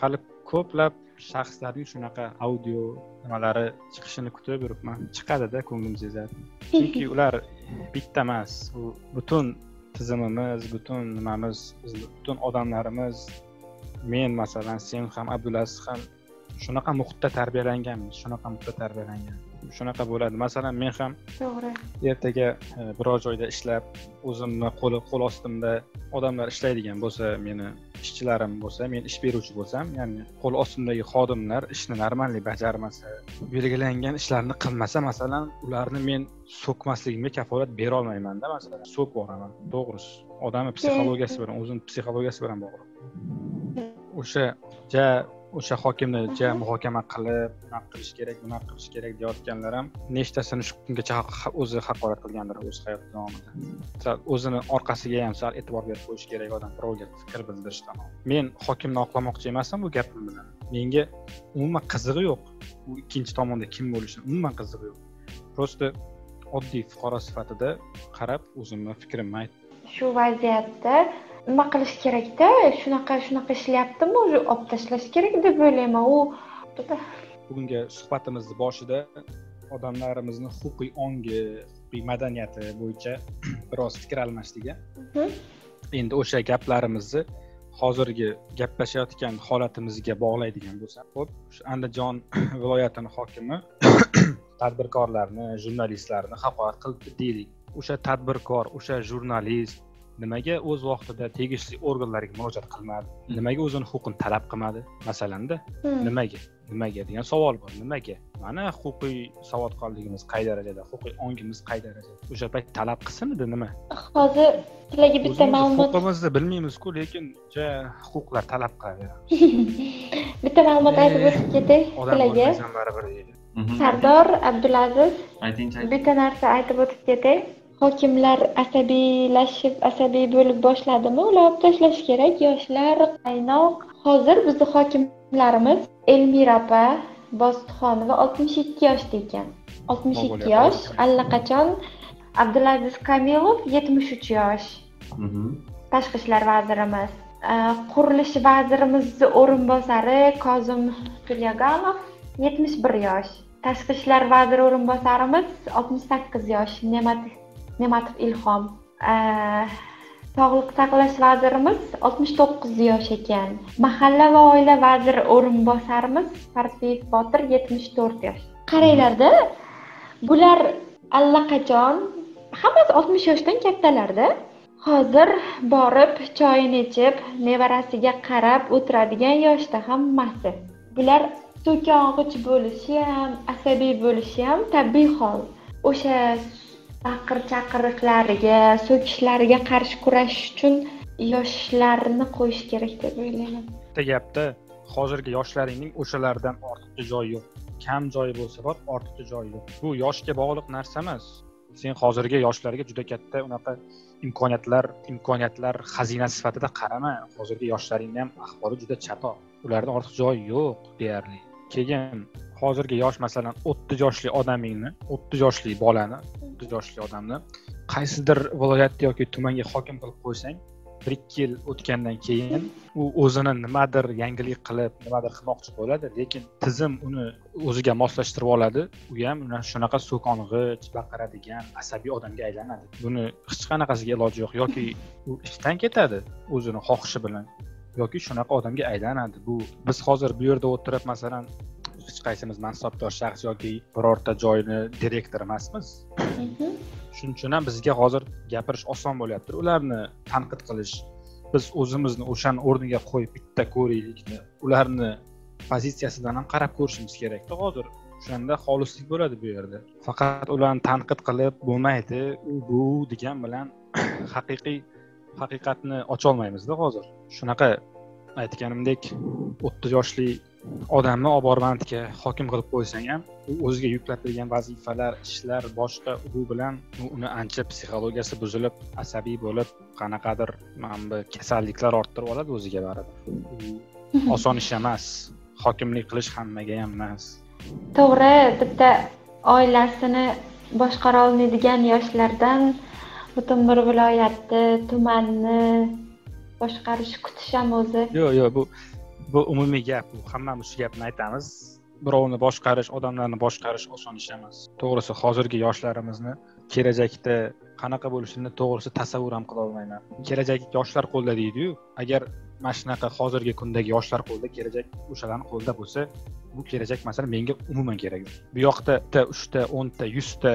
hali ko'plab shaxslarning shunaqa audio nimalari chiqishini kutib yuribman. Chiqadida ko'nglim sezadi chunki ular bitta emas u butun tizimimiz butun nimamiz butun odamlarimiz men masalan sen ham abdulaziz ham shunaqa muhitda tarbiyalanganmiz shunaqa muhitda tarbiyalangan shunaqa bo'ladi. Masalan men ham to'g'ri. ertaga e, biror joyda ishlab o'zimni qo'l qo'l ostimda odamlar ishlaydigan bo'lsa meni ishchilarim bo'lsa men ish beruvchi bo'lsam ya'ni qo'l ostimdagi xodimlar ishni normalniy bajarmasa belgilangan ishlarni qilmasa masalan ularni men so'kmasligimga kafolat berolmaymanda masalan. So'kib yuboraman to'g'risi. Odamni psixologiyasi bilan o'zini psixologiyasi bilan bog'liq. O'sha ja o'sha hokimni ja muhokama qilib bunaqa qilish kerak bunaqa qilish kerak deyayotganlar ham nechtasini shu kungacha o'zi haqorat qilgandir o'z hayoti davomida. Sal o'zini orqasiga ham sal e'tibor berib qo'yish kerak odam birovga fikr bildirishdan men hokimni oqlamoqchi emasman bu gapim bilan. Menga umuman qizig'i yo'q. U ikkinchi tomonda kim bo'lishini umuman qizig'i yo'q. Просто oddiy fuqaro sifatida qarab o'zimni fikrimni aytdim. Shu vaziyatda nima qilish kerakda? Shunaqa shunaqa ishlayaptimi? Уже olib tashlash kerak deb o'ylayman. U bugungi suhbatimizni boshida odamlarimizni huquqiy ongi huquqiy madaniyati bo'yicha biroz fikr almashdik endi o'sha gaplarimizni hozirgi gaplashayotgan holatimizga bog'laydigan bo'lsak ho'p andijon viloyatini hokimi tadbirkorlarni jurnalistlarni haqorat qildi deylik. O'sha tadbirkor o'sha jurnalist nimaga o'z vaqtida tegishli organlarga murojaat qilmadi? Nimaga o'zini huquqini talab qilmadi? Masalanda hmm. nimaga? Nimaga degan savol bor. Nimaga? Mana huquqiy savodxonligimiz qay darajada huquqiy ongimiz qay darajada? O'sha payt talab qilsin edi nima? Hozir sizlarga bitta ma'lumot huquqimizni bilmaymizku lekin ja huquqlar talab qilaveramiz bitta ma'lumot aytib o'tib ketay sizlarga deydi. Sardor abdulaziz. Aytingchi bitta narsa aytib o'tib ketay hokimlar asabiylashib asabiy bo'lib boshladimi? Olib tashlash kerak. Yoshlar qaynoq. Hozir bizni hokimlarimiz elmira opa bositxonova oltmish ikki yoshda ekan. oltmish ikki yosh allaqachon abdulaziz kamilov yetmish uch yosh. Mhm. tashqi ishlar vazirimiz qurilish vazirimizni o'rinbosari kozim tulyaganov yetmish bir yosh. Tashqi ishlar vaziri o'rinbosarimiz oltmish sakkiz yosh. Ne'mat ne'matov ilhom e, sog'liqni saqlash vazirimiz oltmish to'qqiz yosh ekan. Mahalla va oila vaziri o'rinbosarimiz parpiyev botir yetmish to'rt yosh. Qaranglarda bular allaqachon hammasi oltmish yoshdan kattalarda. Hozir borib choyini ichib nevarasiga qarab o'tiradigan yoshda hammasi bular so'kong'ich bo'lishi ham asabiy bo'lishi ham tabiiy hol. O'sha baqir chaqiriqlariga so'kishlariga qarshi kurashish uchun yoshlarni qo'yish kerak deb o'ylayman. Bitta gapda hozirgi yoshlaringning o'shalardan ortiqcha joyi yo'q. Kam joyi bo'lsa bor ortiqcha joyi yo'q. Bu yoshga bog'liq narsa emas sen hozirgi yoshlarga juda katta unaqa imkoniyatlar imkoniyatlar xazinasi sifatida qarama. Hozirgi yoshlaringni ham ahvoli juda chatoq. Ularda ortiq joyi yo'q deyarli. Keyin hozirgi yosh masalan o'ttiz yoshli odamingni o'ttiz yoshli bolani o'ttiz yoshli odamni qaysidir viloyatda yoki tumanga hokim qilib qo'ysang bir ikki yil o'tgandan keyin u o'zini nimadir yangilik qilib nimadir qilmoqchi bo'ladi lekin tizim uni o'ziga moslashtirib oladi. U ham shunaqa so'kong'ich baqiradigan asabiy odamga aylanadi. Buni hech qanaqasiga iloji yo'q. Yoki u ishdan ketadi o'zini xohishi bilan. Yoki shunaqa odamga aylanadi. Bu biz hozir bu yerda o'tirib masalan hech qaysimiz mansabdor shaxs yoki birorta joyni direktori emasmiz. Mhm. shuning uchun ham bizga hozir gapirish oson bo'lyapti. Ularni tanqid qilish biz o'zimizni o'shani o'rniga qo'yib bitta ko'raylikni ularni pozitsiyasidan ham qarab ko'rishimiz kerakda. Hozir o'shanda xolislik bo'ladi bu yerda. Faqat ularni tanqid qilib bo'lmaydi u bu degan bilan haqiqiy haqiqatni ocholmaymizda hozir. Shunaqa aytganimdek o'ttiz yoshli odamni olib borib bandga hokim qilib qo'ysang ham u o'ziga yuklatilgan vazifalar ishlar boshqa u bilan uni ancha psixologiyasi buzilib asabiy bo'lib qanaqadir mana bu kasalliklar orttirib oladi o'ziga baribir. U oson ish emas hokimlik qilish hammaga ham emas. To'g'ri bitta oilasini boshqara olmaydigan yoshlardan butun bir viloyatni tumanni boshqarish kutish ham o'zi yo'q yo'q bu bu umumiy gap bu hammamiz shu gapni aytamiz. Birovni boshqarish odamlarni boshqarish oson ish emas. To'g'risi hozirgi yoshlarimizni kelajakda qanaqa bo'lishini to'g'risi tasavvur ham qila olmayman. Kelajak yoshlar qo'lida deydiyu agar mana shunaqa hozirgi kundagi yoshlar qo'lida kelajak o'shalarni qo'lida bo'lsa bu kelajak masalan menga umuman kerak. Yo'q bu yoqda bitta uchta o'nta yuzta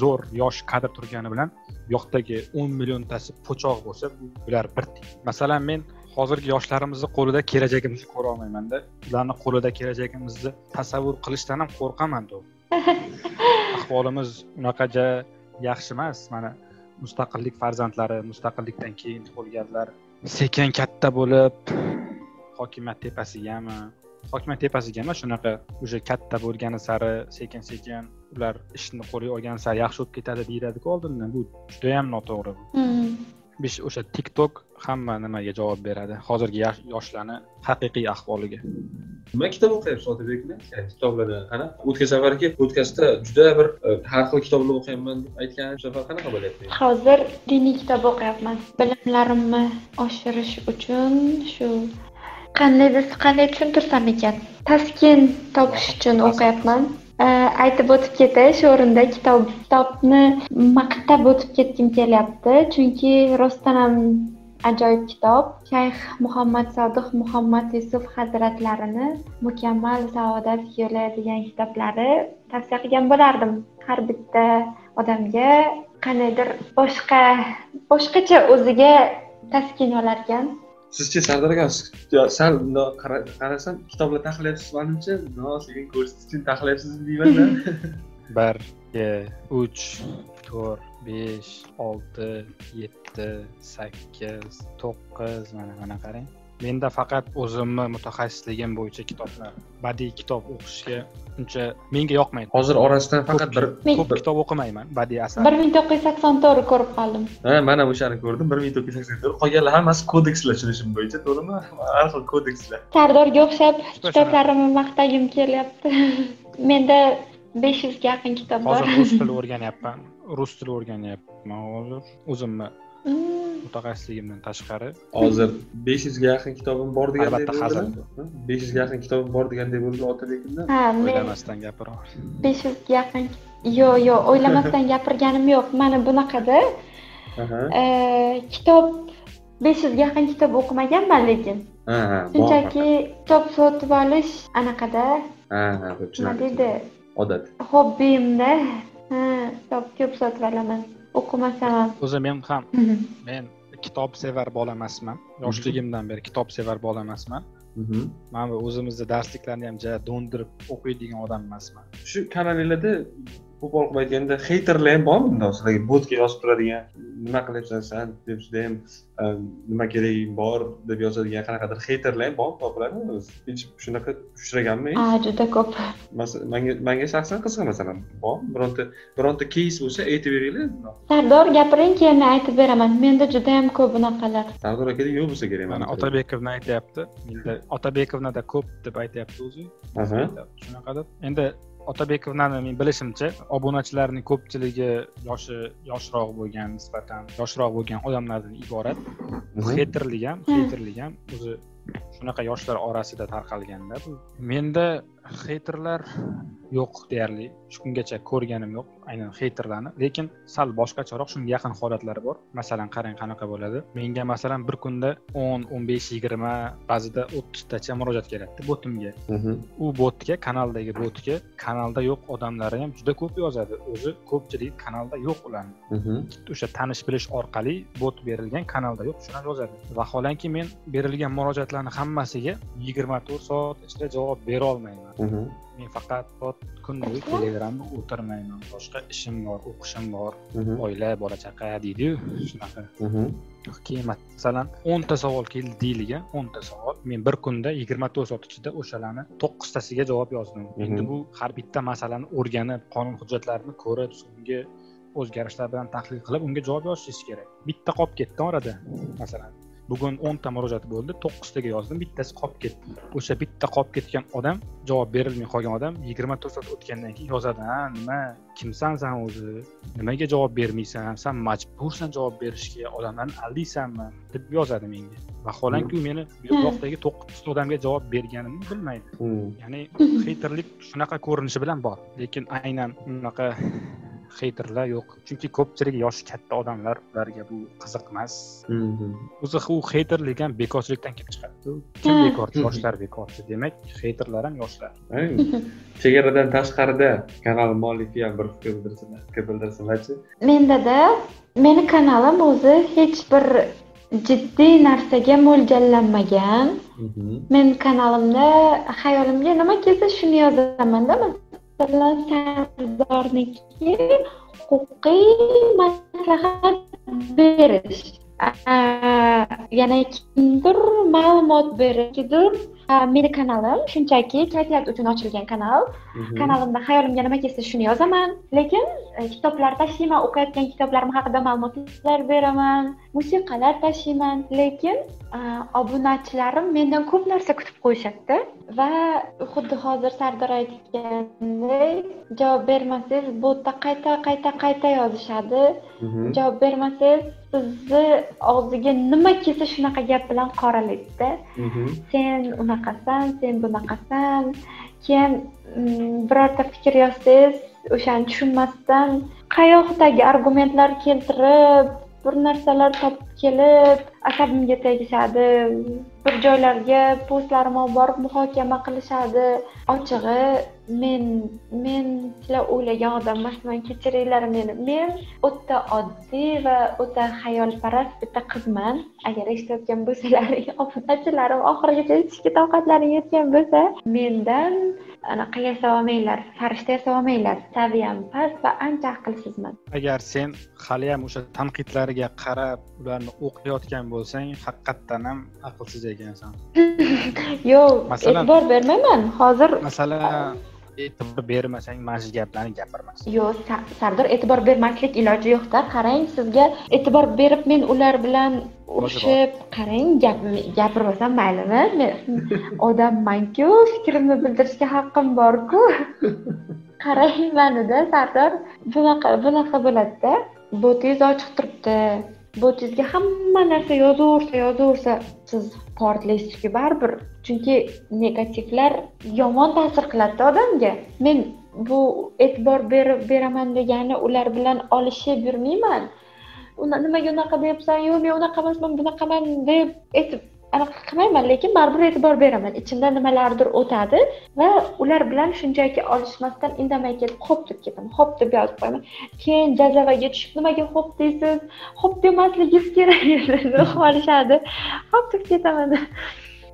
zo'r yosh kadr turgani bilan bu yoqdagi o'n milliontasi po'choq bo'lsa bular bir masalan men hozirgi yoshlarimizni qo'lida kelajagimizni ko'ra olmaymanda. Ularni qo'lida kelajagimizni tasavvur qilishdan ham qo'rqaman ahvolimiz unaqaja yaxshi emas. Mana mustaqillik farzandlari mustaqillikdan keyin tug'ilganlar sekin katta bo'lib hokimiyat tepasigami? Hokimiyat tepasiga emas shunaqa уже katta bo'lgani sari sekin sekin ular ishni qo'lga olgani sari yaxshi bo'lib ketadi deyiladiku oldindan. Bu judayam noto'g'ri bu Bish o'sha tiktok hamma nimaga javob beradi? Hozirgi yoshlarni haqiqiy ahvoliga. Nima kitob o'qiyapsiz otabek kitoblarni qana o'tgan safargi podkastda juda bir e, har xil kitoblar o'qiyapman deb aytgan bu safar qanaqa bo'lyapti? Hozir diniy kitob o'qiyapman. Bilimlarimni oshirish uchun shu qanday des- qanday tushuntirsam ekan? Taskin topish uchun o'qiyapman aytib o'tib ketish o'rinda kitob kitobni maqtab o'tib ketgim kelyapti chunki rostdan ham ajoyib kitob shayx muhammad sodiq muhammad yusuf hazratlarini mukammal saodat yo'li degan kitoblari tavsiya qilgan bo'lardim har bitta odamga qandaydir boshqa boshqacha o'ziga taskin oladigan sizchi sardor aka sal bundoq qara- qarasam kitoblar taxlayapsiz manimcha sekin ko'rsatish uchun taxlayapsiz deymanda bir ikki uch to'rt besh olti yetti sakkiz to'qqiz mana mana qarang menda faqat o'zimni mutaxassisligim bo'yicha kitoblar badiiy kitob o'qishga uncha menga yoqmaydi. Hozir orasidan faqat bir ko'p kitob o'qimayman badiiy asar. Bir ming to'qqiz yuz sakson to'rt ko'rib qoldim. Ha mana o'shani ko'rdim. Bir ming to'qqiz yuz sakson to'rt qolganlar hammasi kodekslar tushunishim bo'yicha to'g'rimi? Har xil kodekslar. Sardorga o'xshab kitoblarimni maqtagim kelyapti. Menda besh yuzga yaqin kitob bor. Hozir rus tili o'rganyapman rus tili o'rganyapman hozir. O'zimni. Mutaxassisligimdan tashqari. Hozir besh yuzga yaqin kitobim bor deganday Albatta, hazil. bo'ldi besh yuzga yaqin kitobim bor deganday bo'ldi otabekimda ha men o'ylamasdan gapiraman. besh yuzga yaqin yo'q yo'q o'ylamasdan gapirganim yo'q. Mana bunaqada. Э, kitob besh yuzga yaqin kitob o'qimaganman lekin. Shunchaki kitob sotib olish anaqada. Ha ha bu nima deydi odat. Hobbiyimda ha kitob ko'p sotib olaman o'qimasam ham o'zi men ham men kitob sevar bola emasman. Yoshligimdan beri kitob sevar bola emasman. Man bu o'zimizni darsliklarni ham ja do'ndirib o'qiydigan odam emasman. Shu kanallarda qo'pol qilib aytganda heyterlar ham bormi bundoq sizlarga botga yozib turadigan nima qilyapsan san deb judayam nima keraging bor deb yozadigan qanaqadir heyterlar ham bormi topiladimi o'zi hech shunaqa uchraganmi a juda ko'p manga manga shaxsan qiziq masalan bormi bironta bironta keys bo'lsa aytib beringlar sardor gapiring keyin men aytib beraman menda judayam ko'p bunaqalar sardor akada yo'q bo'lsa kerak mana otabekovni aytyapti menda otabekovnida ko'p deb aytyapti o'zi Aha. shunaqa deb endi otabekovni men bilishimcha obunachilarning ko'pchiligi yoshi yoshroq bo'lgan nisbatan yoshroq bo'lgan odamlardan iborat. Xeyterlik ham xeyterlik ham o'zi shunaqa yoshlar orasida tarqalganda. Bu menda xeyterlar yo'q deyarli. Shu kungacha ko'rganim yo'q aynan xeyterlarni lekin sal boshqacharoq shunga yaqin holatlari bor. Masalan qarang qanaqa bo'ladi. Menga masalan bir kunda o'n o'n besh yigirma ba'zida o'ttiztacha murojaat keladida botimga. U botga kanaldagi botga kanalda yo'q odamlari ham juda ko'p yozadi. O'zi ko'pchilik kanalda yo'q ularni. O'sha tanish bilish orqali bot berilgan kanalda yo'q shular yozadi. Vaholanki men berilgan murojaatlarni hammasiga yigirma to'rt soat ichida javob berolmayman men faqat kun bo'yi telegramda o'tirmayman. Boshqa ishim bor o'qishim bor. Oila bola chaqa deydiyu shunaqa. Keyin masalan o'nta savol keldi deylik a o'nta savol. Men bir kunda yigirma to'rt soat ichida o'shalarni to'qqiztasiga javob yozdim. Endi bu har bitta masalani o'rganib qonun hujjatlarini ko'rib so'nggi o'zgarishlar bilan tahlil qilib unga javob yozishingiz kerak. Bitta qolib ketdi orada masalan bugun o'nta murojaat bo'ldi. To'qqiztaga yozdim. Bittasi qolib ketdi. O'sha bitta qolib ketgan odam javob berilmay qolgan odam yigirma to'rt soat o'tgandan keyin yozadi ha nima? Kimsan san o'zi? Nimaga javob bermaysan? San majbursan javob berishga odamlarni aldaysanmi? deb yozadi menga. Vaholanki u meni bu yoqdagi to'qqizta odamga javob berganimni bilmaydi. Ya'ni xeyterlik shunaqa ko'rinishi bilan bor. Lekin aynan unaqa xeyterlar yo'q. Chunki ko'pchilik yoshi katta odamlar ularga bu qiziq emas. O'zi u xeyterlik ham bekorchilikdan kelib chiqadi. Kim bekorchi? Yoshlar bekorchi. Demak xeyterlar ham yoshlar. Chegaradan tashqarida kanal muallifi ham bir fikr bildirsinlar fikr bildirsinlarchi. Mendada meni kanalim o'zi hech bir jiddiy narsaga mo'ljallanmagan. Men kanalimda xayolimga nima kelsa shuni yozamanda bilan sardorniki huquqiy maslahat berish. Yana kimdir ma'lumot beradidir meni kanalim shunchaki kayfiyat uchun ochilgan kanal. Kanalimda hayolimga nima kelsa shuni yozaman. Lekin kitoblar tashlayman o'qiyotgan kitoblarim haqida ma'lumotlar beraman musiqalar tashlayman. Lekin obunachilarim mendan ko'p narsa kutib qo'yishadida va xuddi hozir sardor aytgandek javob bermasangiz botda qayta qayta qayta yozishadi. Javob bermasangiz sizni og'ziga nima kelsa shunaqa gap bilan qoralaydida sen unaqasan sen bunaqasan. Keyin mm, birorta fikr yozsangiz o'shani tushunmasdan qayoqdagi argumentlar keltirib bir narsalar topib kelib asabimga tegishadi bir joylarga postlarimni olib borib muhokama qilishadi. Ochig'i men men sizlar o'ylagan odam emasman kechiringlar meni. Men o'ta oddiy va o'ta xayolparast bitta qizman. Agar eshitayotgan bo'lsalaring obunachilarim oxirigacha eshitishga toqatlaring yetgan bo'lsa mendan anaqa yasaolmanglar farishta yasaolmanglar saviyam past va ancha aqlsizman. Agar sen haliyam o'sha tanqidlarga qarab ularni o'qiyotgan bo'lsang haqiqatdan ham aqlsiz ekansan. Yo'q e'tibor bermayman. Hozir masalan e'tibor bermasang mana shu gaplarni gapirmas yo'q sardor e'tibor bermaslik iloji yo'qda qarang sizga e'tibor berib men ular bilan urushib qarang gap gapirmasam maylimi? Men odammanku fikrimni bildirishga haqqim borku. Qarang manida sardor bunaqa bunaqa bo'ladida. Botingiz ochiq turibdi botingizga hamma narsa yozaversa yozaversa siz portlaysizku baribir. Chunki negativlar yomon ta'sir qiladida odamga. Men bu e'tibor berib beraman degani ular bilan olishib yurmayman. Nimaga unaqa deyapsan? Yo'q men unaqa emasman bunaqaman deb anaqa qilmayman lekin baribir e'tibor beraman. Ichimda nimalardir o'tadi va ular bilan shunchaki olishmasdan indamay ketib xo'p deb ketaman xo'p deb yozib qo'yaman. Keyin jazavaga tushib nimaga xo'p deysiz? Xo'p demasligingiz kerak olishadi xo'p deb ketaman.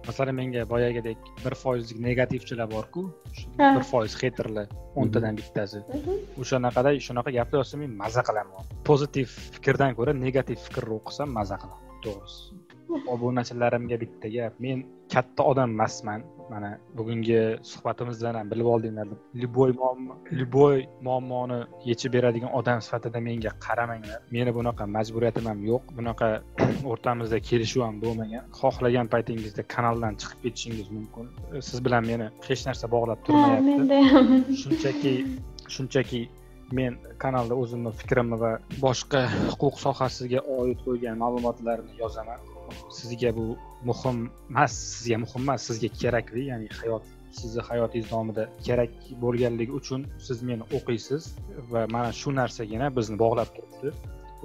Masalan menga boyagidek bir foizlik negativchilar borku bir foiz xeyterlar o'ntadan bittasi. O'shanaqada shunaqa gaplar yozsa men maza qilaman. Pozitiv fikrdan ko'ra negativ fikrni o'qisam maza qilaman. To'g'risi obunachilarimga bitta gap. Men katta odam emasman. Mana bugungi suhbatimizdan ham bilib oldinglar. Любой любой muammoni yechib beradigan odam sifatida menga qaramanglar. Meni bunaqa majburiyatim ham yo'q. Bunaqa o'rtamizda kelishuv ham bo'lmagan. Xohlagan paytingizda kanaldan chiqib ketishingiz mumkin. Siz bilan meni hech narsa bog'lab turmayapti. Menda ham. Shunchaki shunchaki men kanalda o'zimni fikrimni va boshqa huquq sohasiga oid bo'lgan ma'lumotlarni yozaman sizga bu muhim emas sizga muhim emas sizga kerakli ya'ni hayot sizni hayotingiz davomida kerak bo'lganligi uchun siz meni o'qiysiz va mana shu narsagina bizni bog'lab turibdi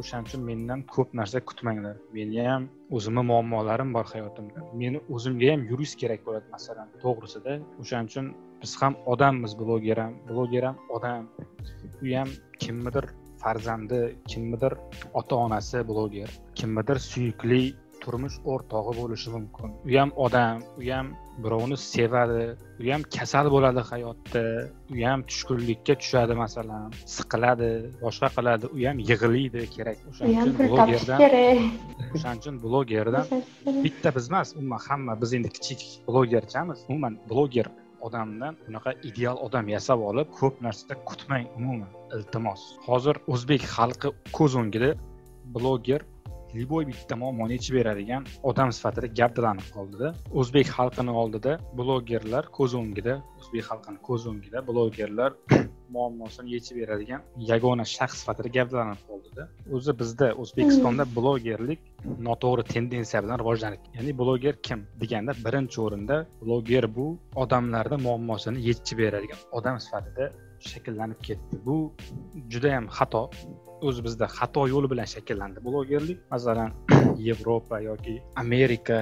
o'shaning uchun mendan ko'p narsa kutmanglar. Meni ham o'zimni muammolarim bor hayotimda. Meni o'zimga ham yurist kerak bo'ladi masalan to'g'risida. O'shaning uchun biz ham odammiz bloger ham bloger ham odam. U ham kimnidir farzandi kimnidir ota onasi bloger kimnidir suyukli turmush o'rtog'i bo'lishi mumkin. U ham odam u ham birovni sevadi u ham kasal bo'ladi hayotda u ham tushkunlikka tushadi masalan siqiladi boshqa qiladi u ham yig'laydi kerak. O'shaning uchun blogerdan o'shaning uchun blogerdan bitta biz emas umuman hamma biz endi kichik blogerchamiz. Umuman bloger odamdan bunaqa ideal odam yasab olib ko'p narsa kutmang umuman. Iltimos. Hozir o'zbek xalqi ko'z o'ngida bloger bitta muammoni yechib beradigan odam sifatida gavdalanib qoldida. O'zbek xalqini oldida blogerlar ko'z o'ngida o'zbek xalqini ko'z o'ngida blogerlar muammosini yechib beradigan yagona shaxs sifatida gavdalanib qoldida. O'zi bizda o'zbekistonda blogerlik noto'g'ri tendensiya bilan rivojlanib ya'ni bloger kim deganda birinchi o'rinda bloger bu odamlarni muammosini yechib beradigan odam sifatida shakllanib ketdi. Bu judayam xato o'zi bizda xato yo'li bilan shakllandi. Blogerlik masalan yevropa yoki amerika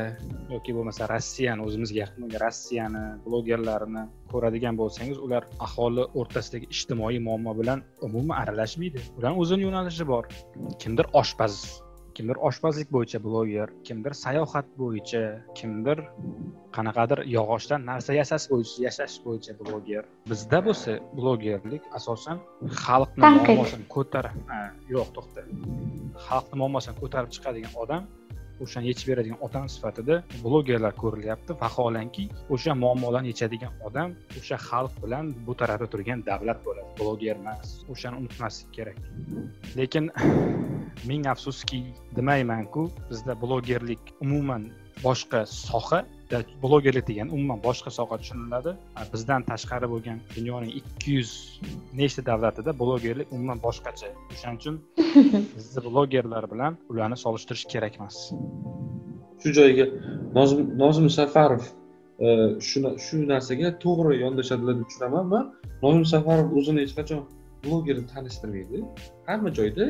yoki bo'lmasa rossiyani o'zimizga yaqin bo'lgan rossiyani blogerlarini ko'radigan bo'lsangiz ular aholi o'rtasidagi ijtimoiy muammo bilan umuman aralashmaydi. Ularni o'zini yo'nalishi bor. Kimdir oshpaz kimdir oshpazlik bo'yicha bloger kimdir sayohat bo'yicha kimdir qanaqadir yog'ochdan narsa yasash bo'yicha yashash bo'yicha bloger bizda bo'lsa blogerlik asosan xalqni muammosini ko'tarib yo'q to'xta. Xalqni muammosini ko'tarib chiqadigan odam o'shani yechib beradigan odam sifatida blogerlar ko'rilyapti. Vaholanki o'sha muammolarni yechadigan odam o'sha xalq bilan bu tarafda turgan davlat bo'ladi. Bloger emas o'shani unutmaslik kerak. Lekin ming afsuski demaymanku bizda blogerlik umuman boshqa soha da- blogerlik degan umuman boshqa soha tushuniladi. A, bizdan tashqari bo'lgan dunyoning ikki yuz nechta davlatida blogerlik umuman boshqacha. O'shaning uchun bizni blogerlar bilan ularni solishtirish kerak emas. Shu joyiga nozim nozim safarov e, shu narsaga to'g'ri yondashadilar deb tushunaman man nozim safarov o'zini hech qachon bloger deb tanishtirmaydi. Hamma joyda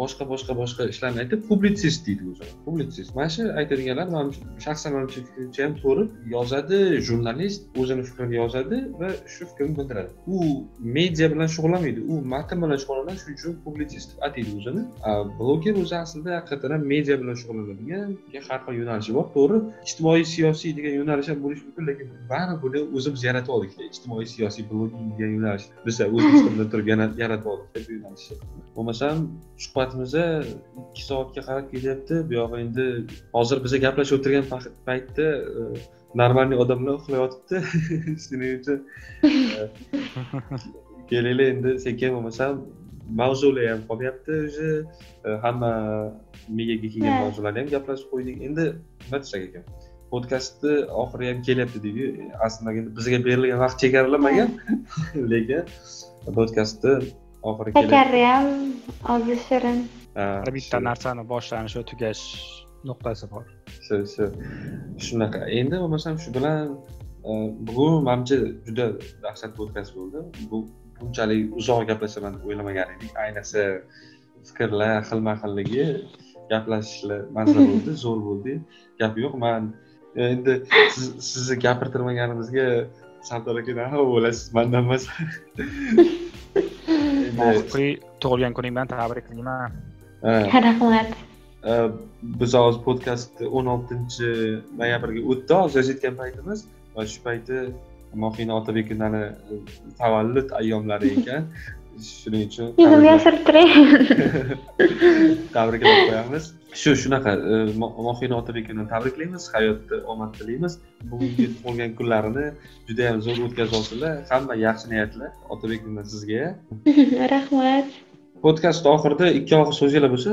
boshqa boshqa boshqa ishlarni aytib publitsist deydi o'zini publitsist. Mana shu aytadiganlar man shaxsan manimcha fikrimcha ham to'g'ri yozadi jurnalist o'zini fikrini yozadi va shu fikrini bildiradi. U media bilan shug'ullanmaydi. U matn bilan shug'ullanadi shuning uchun publitsist deb ataydi o'zini bloger o'zi aslida haqiqatdan ham media bilan shug'ullanadigan har xil yo'nalishi bor. To'g'ri ijtimoiy siyosiy degan yo'nalish ham bo'lishi mumkin lekin baribir buni o'zimiz yaratib oldik. Ijtimoiy siyosiy blogging degan yo'nalish biz o'zbekistonda turib yaratib oldik bu yo'nalishni bo'lmasam suhbatimizni ikki soatga qarab kelyapti. Bu yog'i endi hozir biza gaplashib o'tirgan paytda e, нормальный odamlar uxlayotibdi. Shuning uchun e, kelaylik endi sekin bo'lmasam mavzular ham qolmayapti уже e, hamma miyaga kelgan mavzularni ham gaplashib qo'ydik. Endi nima desak ekan podkastni oxiri ham kelyapti deydi. Aslida bizga berilgan vaqt chegaralamagan lekin podkastni oxiri shakari ham ozi shirin Ha, har bitta narsani boshlanishi va tugash nuqtasi bor. Shu shu. Shunaqa. Endi bo'lmasam shu bilan e, bugun manimcha juda dahshat podkast bo'ldi. Bu bunchalik uzoq gaplashaman deb o'ylamagan edik. Ayniqsa fikrlar xilma xilligi gaplashishlar mazza bo'ldi zo'r bo'ldi. Gap yo'q man endi siz- sizni gapirtirmaganimizga sardor aka nima bo'lasiz mandan emas mofiqiy tug'ilgan kuning bilan tabriklayman ha. rahmat biz hozir podkast o'n oltinchi noyabrga o'tdi hozir yozayotgan paytimiz va shu payti mohina otabekovnani tavallud ayyomlari ekan shuning uchun yuzimni yashirib turay tabriklab qo'yamiz shu shunaqa e, mohina otabekovni tabriklaymiz hayotda omad tilaymiz. Bugungi tug'ilgan kunlarini judayam zo'r o'tkazib olsinlar hamma yaxshi niyatlar otabek sizga. Rahmat. Podkast oxirida ikki og'iz so'zinglar bo'lsa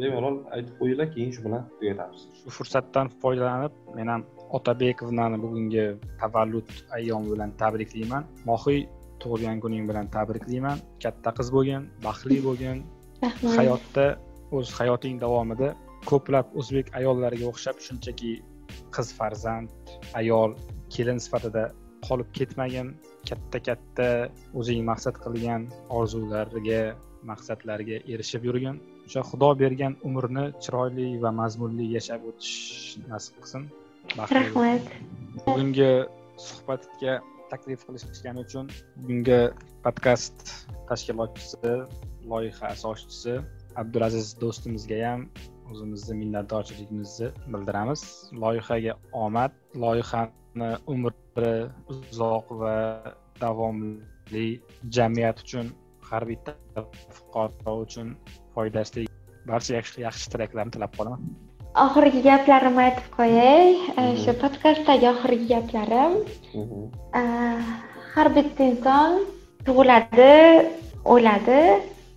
bemalol aytib qo'yinglar keyin shu bilan tugatamiz shu fursatdan foydalanib men ham otabekovnani bugungi tavallud ayyomi bilan tabriklayman. Mohiy tug'ilgan kuning bilan tabriklayman. Katta qiz bo'lgin baxtli bo'lgin. Rahmat. Hayotda o'z hayoting davomida ko'plab o'zbek ayollariga o'xshab shunchaki qiz farzand ayol kelin sifatida qolib ketmagin katta katta o'zing maqsad qilgan orzulariga maqsadlariga erishib yurgin. O'sha xudo bergan umrni chiroyli va mazmunli yashab o'tish nasib qilsin. Rahmat. bugungi suhbatga taklif qilishgani uchun bugungi podkast tashkilotchisi loyiha asoschisi abdulaziz do'stimizga ham o'zimizni minnatdorchiligimizni bildiramiz. Loyihaga omad loyihani umri uzoq va davomli jamiyat uchun har bitta fuqaro uchun foydasi barcha yaxshi yaxshi tilaklarni tilab qolaman. Oxirgi gaplarimni aytib qo'yay. Shu podkastdagi oxirgi gaplarim. Har bitta inson tug'iladi o'ladi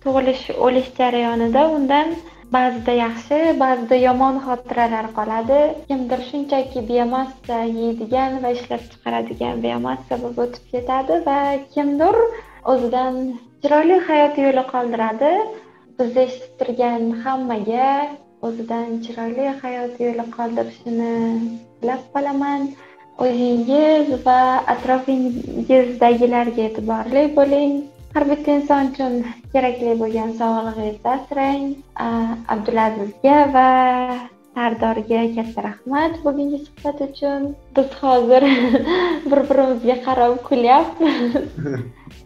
tug'ilish o'lish jarayonida undan ba'zida yaxshi ba'zida yomon xotiralar qoladi. Kimdir shunchaki biomassa yeydigan va ishlab chiqaradigan biomassa bo'lib o'tib ketadi va kimdir o'zidan chiroyli hayot yo'li qoldiradi. Bizni eshitib turgan hammaga o'zidan chiroyli hayot yo'li qoldirishini tilab qolaman. O'zingiz va atrofingizdagilarga e'tiborli bo'ling. Har bitta inson uchun kerakli bo'lgan sog'lig'ingizni asrang abdulazizga va sardorga katta rahmat bugungi suhbat uchun. Biz hozir bir birimizga qarab kulyapmiz.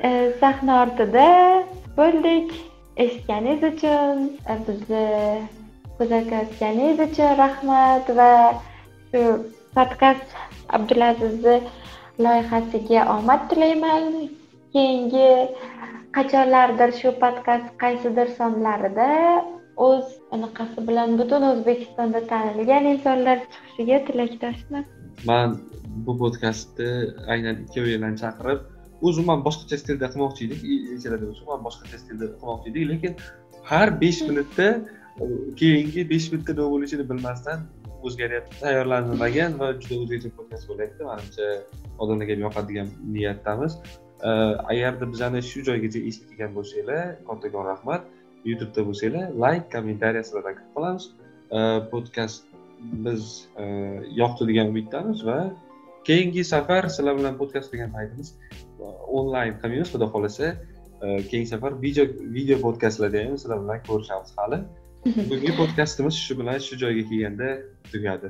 E, sahna ortida bo'ldik. Eshitganingiz uchun e, bizni kuzatayotganingiz uchun rahmat va shu podkast abdulazizni loyihasiga omad tilayman. Keyingi qachonlardir shu podkast qaysidir sonlarida o'z anaqasi bilan butun o'zbekistonda tanilgan insonlar chiqishiga tilakdoshman. Man bu podkastni aynan ikkovinglarni chaqirib o'zim boshqacha stilda qilmoqchi edik ijarada ham boshqacha stilda qilmoqchi edik lekin har besh minutda keyingi besh minutda nima bo'lishini bilmasdan o'zgaryapti tayyorlanmagan va juda o'zgacha podkast bo'lyapti. Manimcha odamlarga ham yoqadigan niyatdamiz. Agarda bizani shu joygacha eshitib kelgan bo'lsanglar kattakon rahmat youtubeda bo'lsanglar layk kommentariy sizlardan kutib qolamiz podkast biz yoqdi degan umiddamiz va keyingi safar sizlar bilan podkast qilgan paytimiz onlayn qilmaymiz xudo xohlasa. Keyingi safar video video podkastlarda ham sizlar bilan ko'rishamiz hali. Bugungi podkastimiz shu bilan shu joyga kelganda tugadi